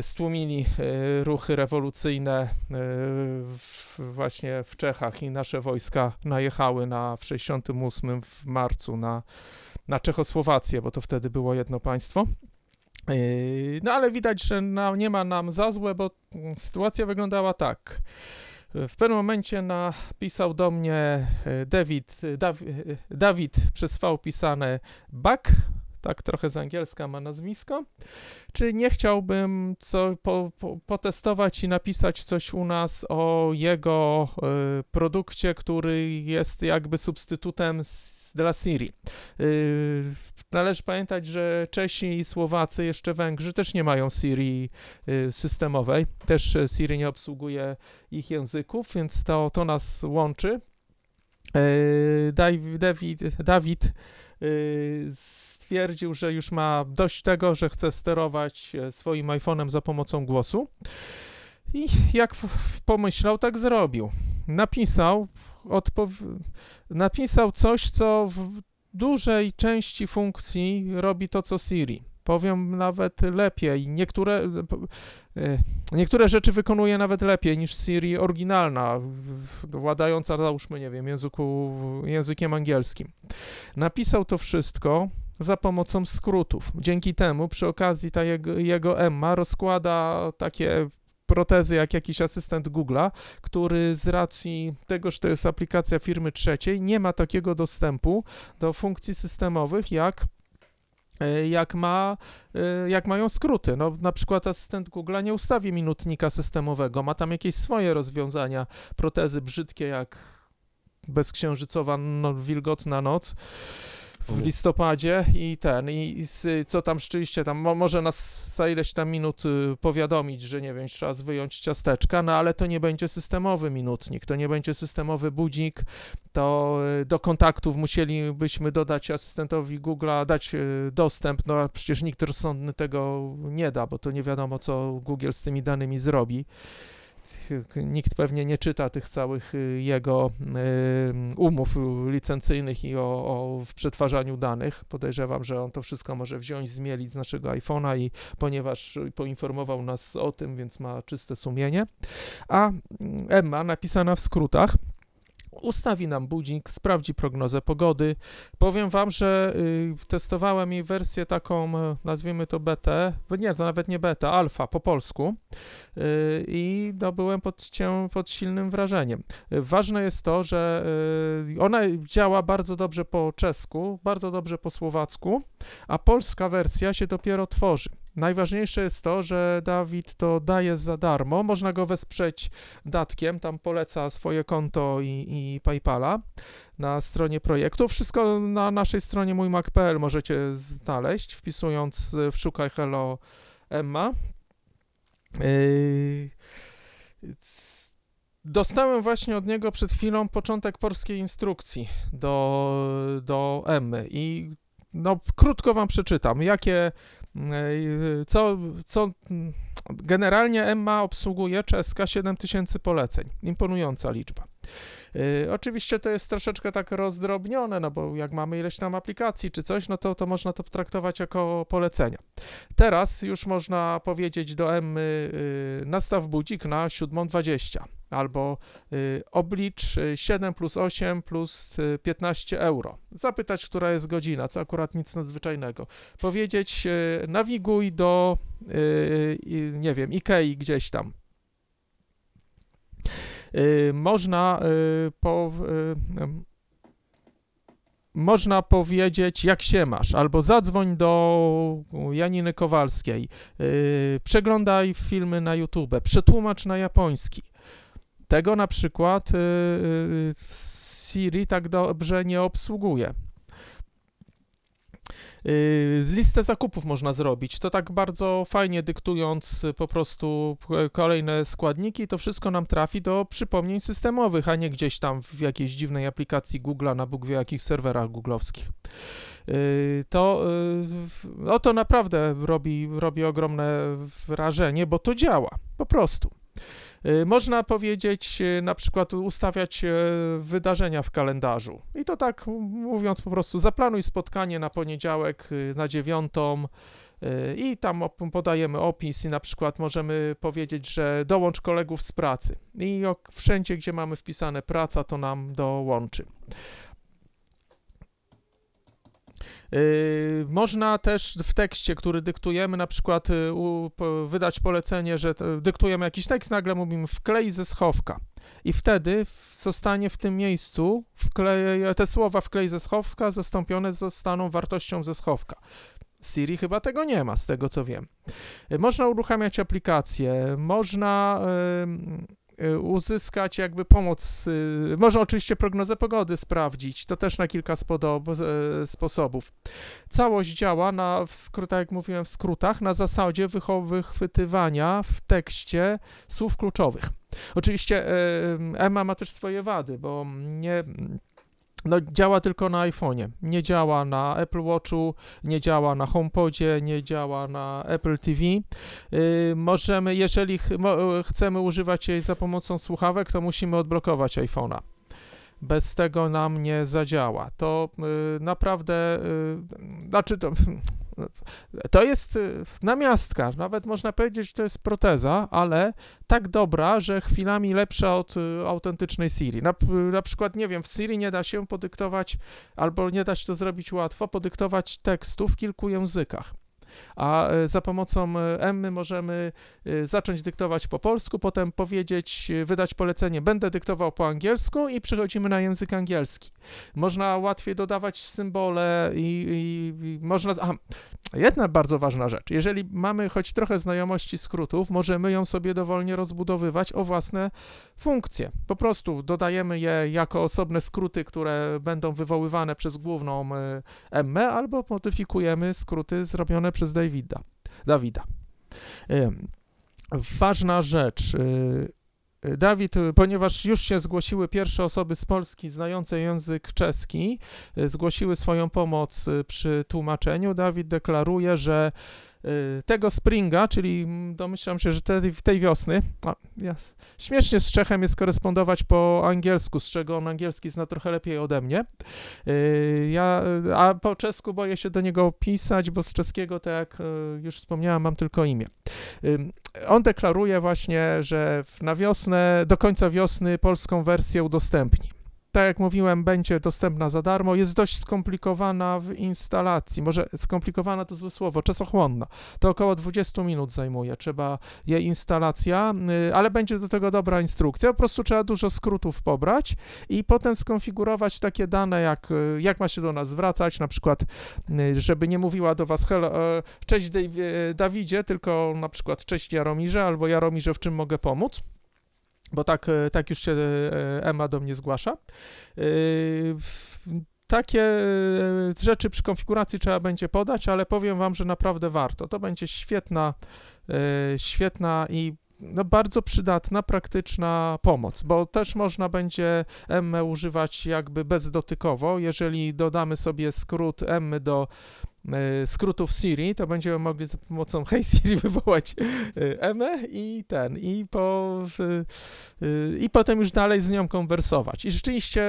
stłumili e, ruchy rewolucyjne e, w, właśnie w Czechach i nasze wojska najechały na, w 68 w marcu na, na Czechosłowację, bo to wtedy było jedno państwo. E, No ale widać, że na, nie ma nam za złe, bo sytuacja wyglądała tak. W pewnym momencie napisał do mnie e, David, Daw, e, Dawid przez V pisane Buck, tak trochę z angielska ma nazwisko, czy nie chciałbym co, po, po, potestować i napisać coś u nas o jego e, produkcie, który jest jakby substytutem z, dla Siri. E, należy pamiętać, że Czesi i Słowacy, jeszcze Węgrzy też nie mają Siri e, systemowej, też e, Siri nie obsługuje ich języków, więc to, to nas łączy. E, Dawid, Dawid, y, stwierdził, że już ma dość tego, że chce sterować e, swoim iPhone'em za pomocą głosu. I jak pomyślał, tak zrobił. Napisał, napisał coś, co w dużej części funkcji robi to, co Siri. Powiem nawet lepiej. Niektóre, e, niektóre rzeczy wykonuje nawet lepiej niż Siri oryginalna, władająca, załóżmy, nie wiem, języku, językiem angielskim. Napisał to wszystko za pomocą skrótów. Dzięki temu, przy okazji ta jego, jego Emma rozkłada takie protezy jak jakiś asystent Google'a, który z racji tego, że to jest aplikacja firmy trzeciej, nie ma takiego dostępu do funkcji systemowych jak jak, ma, e, jak mają skróty. No, na przykład asystent Google'a nie ustawi minutnika systemowego, ma tam jakieś swoje rozwiązania, protezy brzydkie jak bezksiężycowa no, wilgotna noc w listopadzie i ten, i, i z, co tam rzeczywiście tam, mo, może nas za ileś tam minut y, powiadomić, że nie wiem, trzeba wyjąć ciasteczka, no ale to nie będzie systemowy minutnik, to nie będzie systemowy budzik, to y, do kontaktów musielibyśmy dodać asystentowi Google'a, dać y, dostęp, no a przecież nikt rozsądny tego nie da, bo to nie wiadomo, co Google z tymi danymi zrobi nikt pewnie nie czyta tych całych y, jego y, umów licencyjnych i o, o w przetwarzaniu danych. Podejrzewam, że on to wszystko może wziąć, zmielić z naszego iPhone'a i ponieważ poinformował nas o tym, więc ma czyste sumienie. A mm, Emma, napisana w skrótach, ustawi nam budzik, sprawdzi prognozę pogody. Powiem wam, że y, testowałem jej wersję taką, e, nazwijmy to BT, nie, to nawet nie beta, alfa po polsku y, i no, byłem pod, cię, pod silnym wrażeniem. Ważne jest to, że y, ona działa bardzo dobrze po czesku, bardzo dobrze po słowacku, a polska wersja się dopiero tworzy. Najważniejsze jest to, że Dawid to daje za darmo, można go wesprzeć datkiem, tam poleca swoje konto i, i PayPala na stronie projektu. Wszystko na naszej stronie mójmac.pl możecie znaleźć, wpisując y, w szukaj hello Emma. C- Dostałem właśnie od niego przed chwilą początek polskiej instrukcji do, do Emmy i no, krótko wam przeczytam, jakie, co, co, mm, generalnie Emma obsługuje czeska 7000 poleceń, imponująca liczba. Yy, oczywiście to jest troszeczkę tak rozdrobnione, no bo jak mamy ileś tam aplikacji czy coś, no to, to można to traktować jako polecenia. Teraz już można powiedzieć do Emmy yy, nastaw budzik na 7.20 albo y, oblicz y, 7 plus 8 plus y, 15 euro. Zapytać, która jest godzina, co akurat nic nadzwyczajnego. Powiedzieć, y, nawiguj do, y, y, nie wiem, Ikei gdzieś tam. Y, można y, po... y, em, można powiedzieć, jak się masz, albo zadzwoń do Janiny Kowalskiej, przeglądaj filmy na YouTube, przetłumacz na japoński. Tego na przykład yy, Siri tak dobrze nie obsługuje. Y, Listę zakupów można zrobić. To tak bardzo fajnie dyktując y, po prostu kolejne składniki, to wszystko nam trafi do przypomnień systemowych, a nie gdzieś tam w jakiejś dziwnej aplikacji Google'a na Bóg wie jakich serwerach googlowskich. Y, To, y, no to naprawdę robi, robi ogromne wrażenie, bo to działa, po prostu. Y, Można powiedzieć, y, na przykład ustawiać e, wydarzenia w kalendarzu. I to tak mówiąc po prostu, zaplanuj spotkanie na poniedziałek y, na dziewiątą y, i tam podajemy opis i na przykład możemy powiedzieć, że dołącz kolegów z pracy. I wszędzie, gdzie mamy wpisane praca, to nam dołączy. Yy, można też w tekście, który dyktujemy, na przykład po, wydać polecenie, że dyktujemy jakiś tekst, nagle mówimy wklej ze schowka. I wtedy zostanie w tym miejscu wklej, te słowa wklej ze schowka zastąpione zostaną wartością ze schowka. Siri chyba tego nie ma, z tego co wiem. Można uruchamiać aplikacje, można yy, uzyskać jakby pomoc. yy, Można oczywiście prognozę pogody sprawdzić, to też na kilka spodo- e, sposobów. Całość działa na, w skrótach, jak mówiłem, w skrótach, na zasadzie wychwytywania w tekście słów kluczowych. Oczywiście e, Emma ma też swoje wady, bo nie. No, działa tylko na iPhone'ie, nie działa na Apple Watchu, nie działa na HomePodzie, nie działa na Apple TV. Y, możemy, jeżeli ch chcemy używać jej za pomocą słuchawek, to musimy odblokować iPhone'a. Bez tego nam nie zadziała. To y, naprawdę, y, znaczy to, to jest y, namiastka, nawet można powiedzieć, że to jest proteza, ale tak dobra, że chwilami lepsza od y, autentycznej Siri. Na, na przykład, nie wiem, w Siri nie da się podyktować, albo nie da się to zrobić łatwo, podyktować tekstu w kilku językach. A e, za pomocą Emmy możemy e, zacząć dyktować po polsku, potem powiedzieć, e, wydać polecenie, będę dyktował po angielsku i przechodzimy na język angielski. Można łatwiej dodawać symbole i, i, i można... jedna bardzo ważna rzecz. Jeżeli mamy choć trochę znajomości skrótów, możemy ją sobie dowolnie rozbudowywać o własne funkcje. Po prostu dodajemy je jako osobne skróty, które będą wywoływane przez główną e, Emmę, albo modyfikujemy skróty zrobione przez Davida. Dawida. Ważna rzecz. Y, Dawid, y, ponieważ już się zgłosiły pierwsze osoby z Polski znające język czeski, y, zgłosiły swoją pomoc przy tłumaczeniu, Dawid deklaruje, że tego springa, czyli domyślam się, że tej, tej wiosny, a, ja, śmiesznie z Czechem jest korespondować po angielsku, z czego on angielski zna trochę lepiej ode mnie. Y, Ja, y, a po czesku boję się do niego pisać, bo z czeskiego, tak jak y, już wspomniałem, mam tylko imię. On deklaruje właśnie, że na wiosnę, do końca wiosny polską wersję udostępni. Tak jak mówiłem, będzie dostępna za darmo. Jest dość skomplikowana w instalacji. Może skomplikowana to złe słowo, czasochłonna. To około 20 minut zajmuje. Trzeba jej instalacja, y, ale będzie do tego dobra instrukcja. Po prostu trzeba dużo skrótów pobrać i potem skonfigurować takie dane, jak, y, jak ma się do nas zwracać, na przykład, y, żeby nie mówiła do was hello, e, cześć e, Dawidzie, tylko na przykład cześć Jaromirze albo Jaromirze, w czym mogę pomóc. Bo tak, e, tak już się e, Emma do mnie zgłasza. E, Takie rzeczy przy konfiguracji trzeba będzie podać, ale powiem wam, że naprawdę warto. To będzie świetna, świetna i no, bardzo przydatna, praktyczna pomoc, bo też można będzie Emmę używać jakby bezdotykowo. Jeżeli dodamy sobie skrót Emmy do skrótów Siri, to będziemy mogli za pomocą Hey Siri wywołać e, Emmę i ten, i, po, y, i potem już dalej z nią konwersować. I rzeczywiście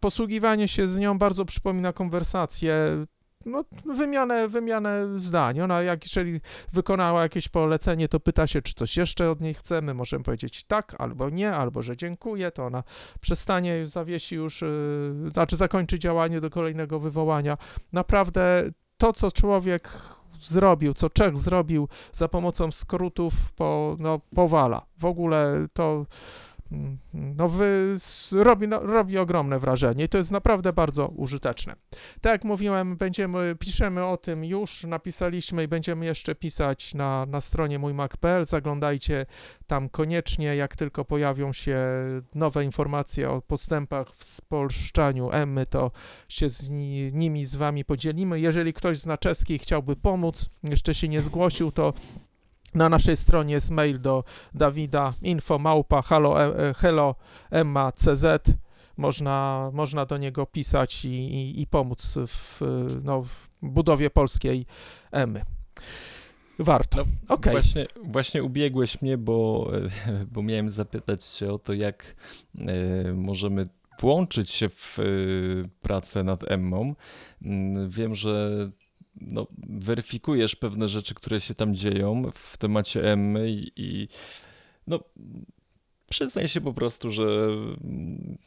posługiwanie się z nią bardzo przypomina konwersację, no, wymianę, wymianę zdań. Ona, jak jeżeli wykonała jakieś polecenie, to pyta się, czy coś jeszcze od niej chcemy. Możemy powiedzieć tak, albo nie, albo że dziękuję, to ona przestanie, zawiesi już, y, znaczy zakończy działanie do kolejnego wywołania. Naprawdę to, co człowiek zrobił, co Czech zrobił za pomocą skrótów, po, no, powala. W ogóle to no, wy, robi, no, robi ogromne wrażenie i to jest naprawdę bardzo użyteczne. Tak jak mówiłem, będziemy, piszemy o tym już, napisaliśmy i będziemy jeszcze pisać na, na stronie mójmac.pl. Zaglądajcie tam koniecznie, jak tylko pojawią się nowe informacje o postępach w spolszczaniu Emmy, to się z ni, nimi z wami podzielimy. Jeżeli ktoś z Czeskiej chciałby pomóc, jeszcze się nie zgłosił, to na naszej stronie jest mail do Dawida info małpa hello, e, hello Emma CZ. Można, można do niego pisać i, i, i pomóc w, no, w budowie polskiej Emy. Warto. No, Okej. Właśnie, właśnie ubiegłeś mnie, bo, e, bo miałem zapytać cię o to, jak e, możemy włączyć się w e, pracę nad Emmą. Mm, Wiem, że no, weryfikujesz pewne rzeczy, które się tam dzieją w temacie Emmy i, i no, przyznaj się po prostu, że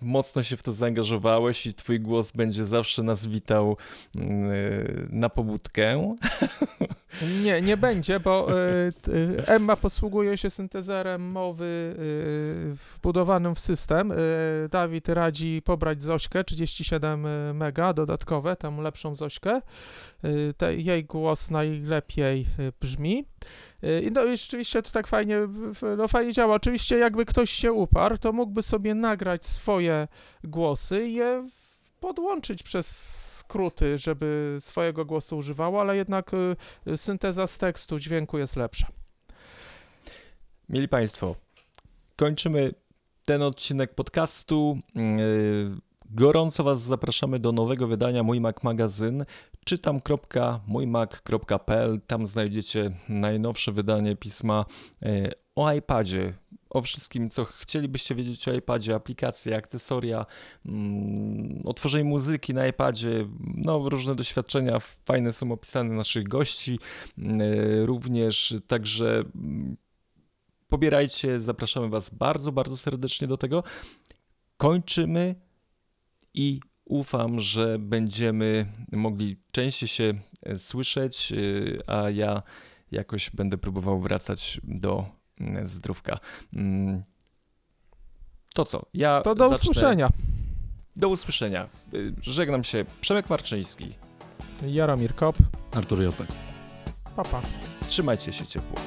mocno się w to zaangażowałeś i twój głos będzie zawsze nas witał mm, na pobudkę. Nie, nie będzie, bo y, t- Emma posługuje się syntezerem mowy y, wbudowanym w system. Dawid radzi pobrać Zośkę 37 mega dodatkowe, tam lepszą Zośkę. Jej głos najlepiej brzmi. No i rzeczywiście to tak fajnie, no fajnie działa. Oczywiście jakby ktoś się uparł, to mógłby sobie nagrać swoje głosy i je podłączyć przez skróty, żeby swojego głosu używało, ale jednak y, synteza z tekstu, dźwięku jest lepsza. Mieli Państwo, kończymy ten odcinek podcastu. Yy, Gorąco Was zapraszamy do nowego wydania Mój Mac Magazyn. Czytam.mójmac.pl. Tam znajdziecie najnowsze wydanie pisma o iPadzie. O wszystkim, co chcielibyście wiedzieć o iPadzie, aplikacje, akcesoria, mm, o tworzeniu muzyki na iPadzie, no różne doświadczenia fajne są opisane naszych gości, yy, również także mm, pobierajcie, zapraszamy Was bardzo, bardzo serdecznie do tego. Kończymy i ufam, że będziemy mogli częściej się e, słyszeć, y, a ja jakoś będę próbował wracać do mm, zdrówka. Mm, To co? Ja To do zacznę- usłyszenia. Do usłyszenia. Y, Żegnam się. Przemek Marczyński. Jaromir Kop. Artur Jopek. Papa. Trzymajcie się ciepło.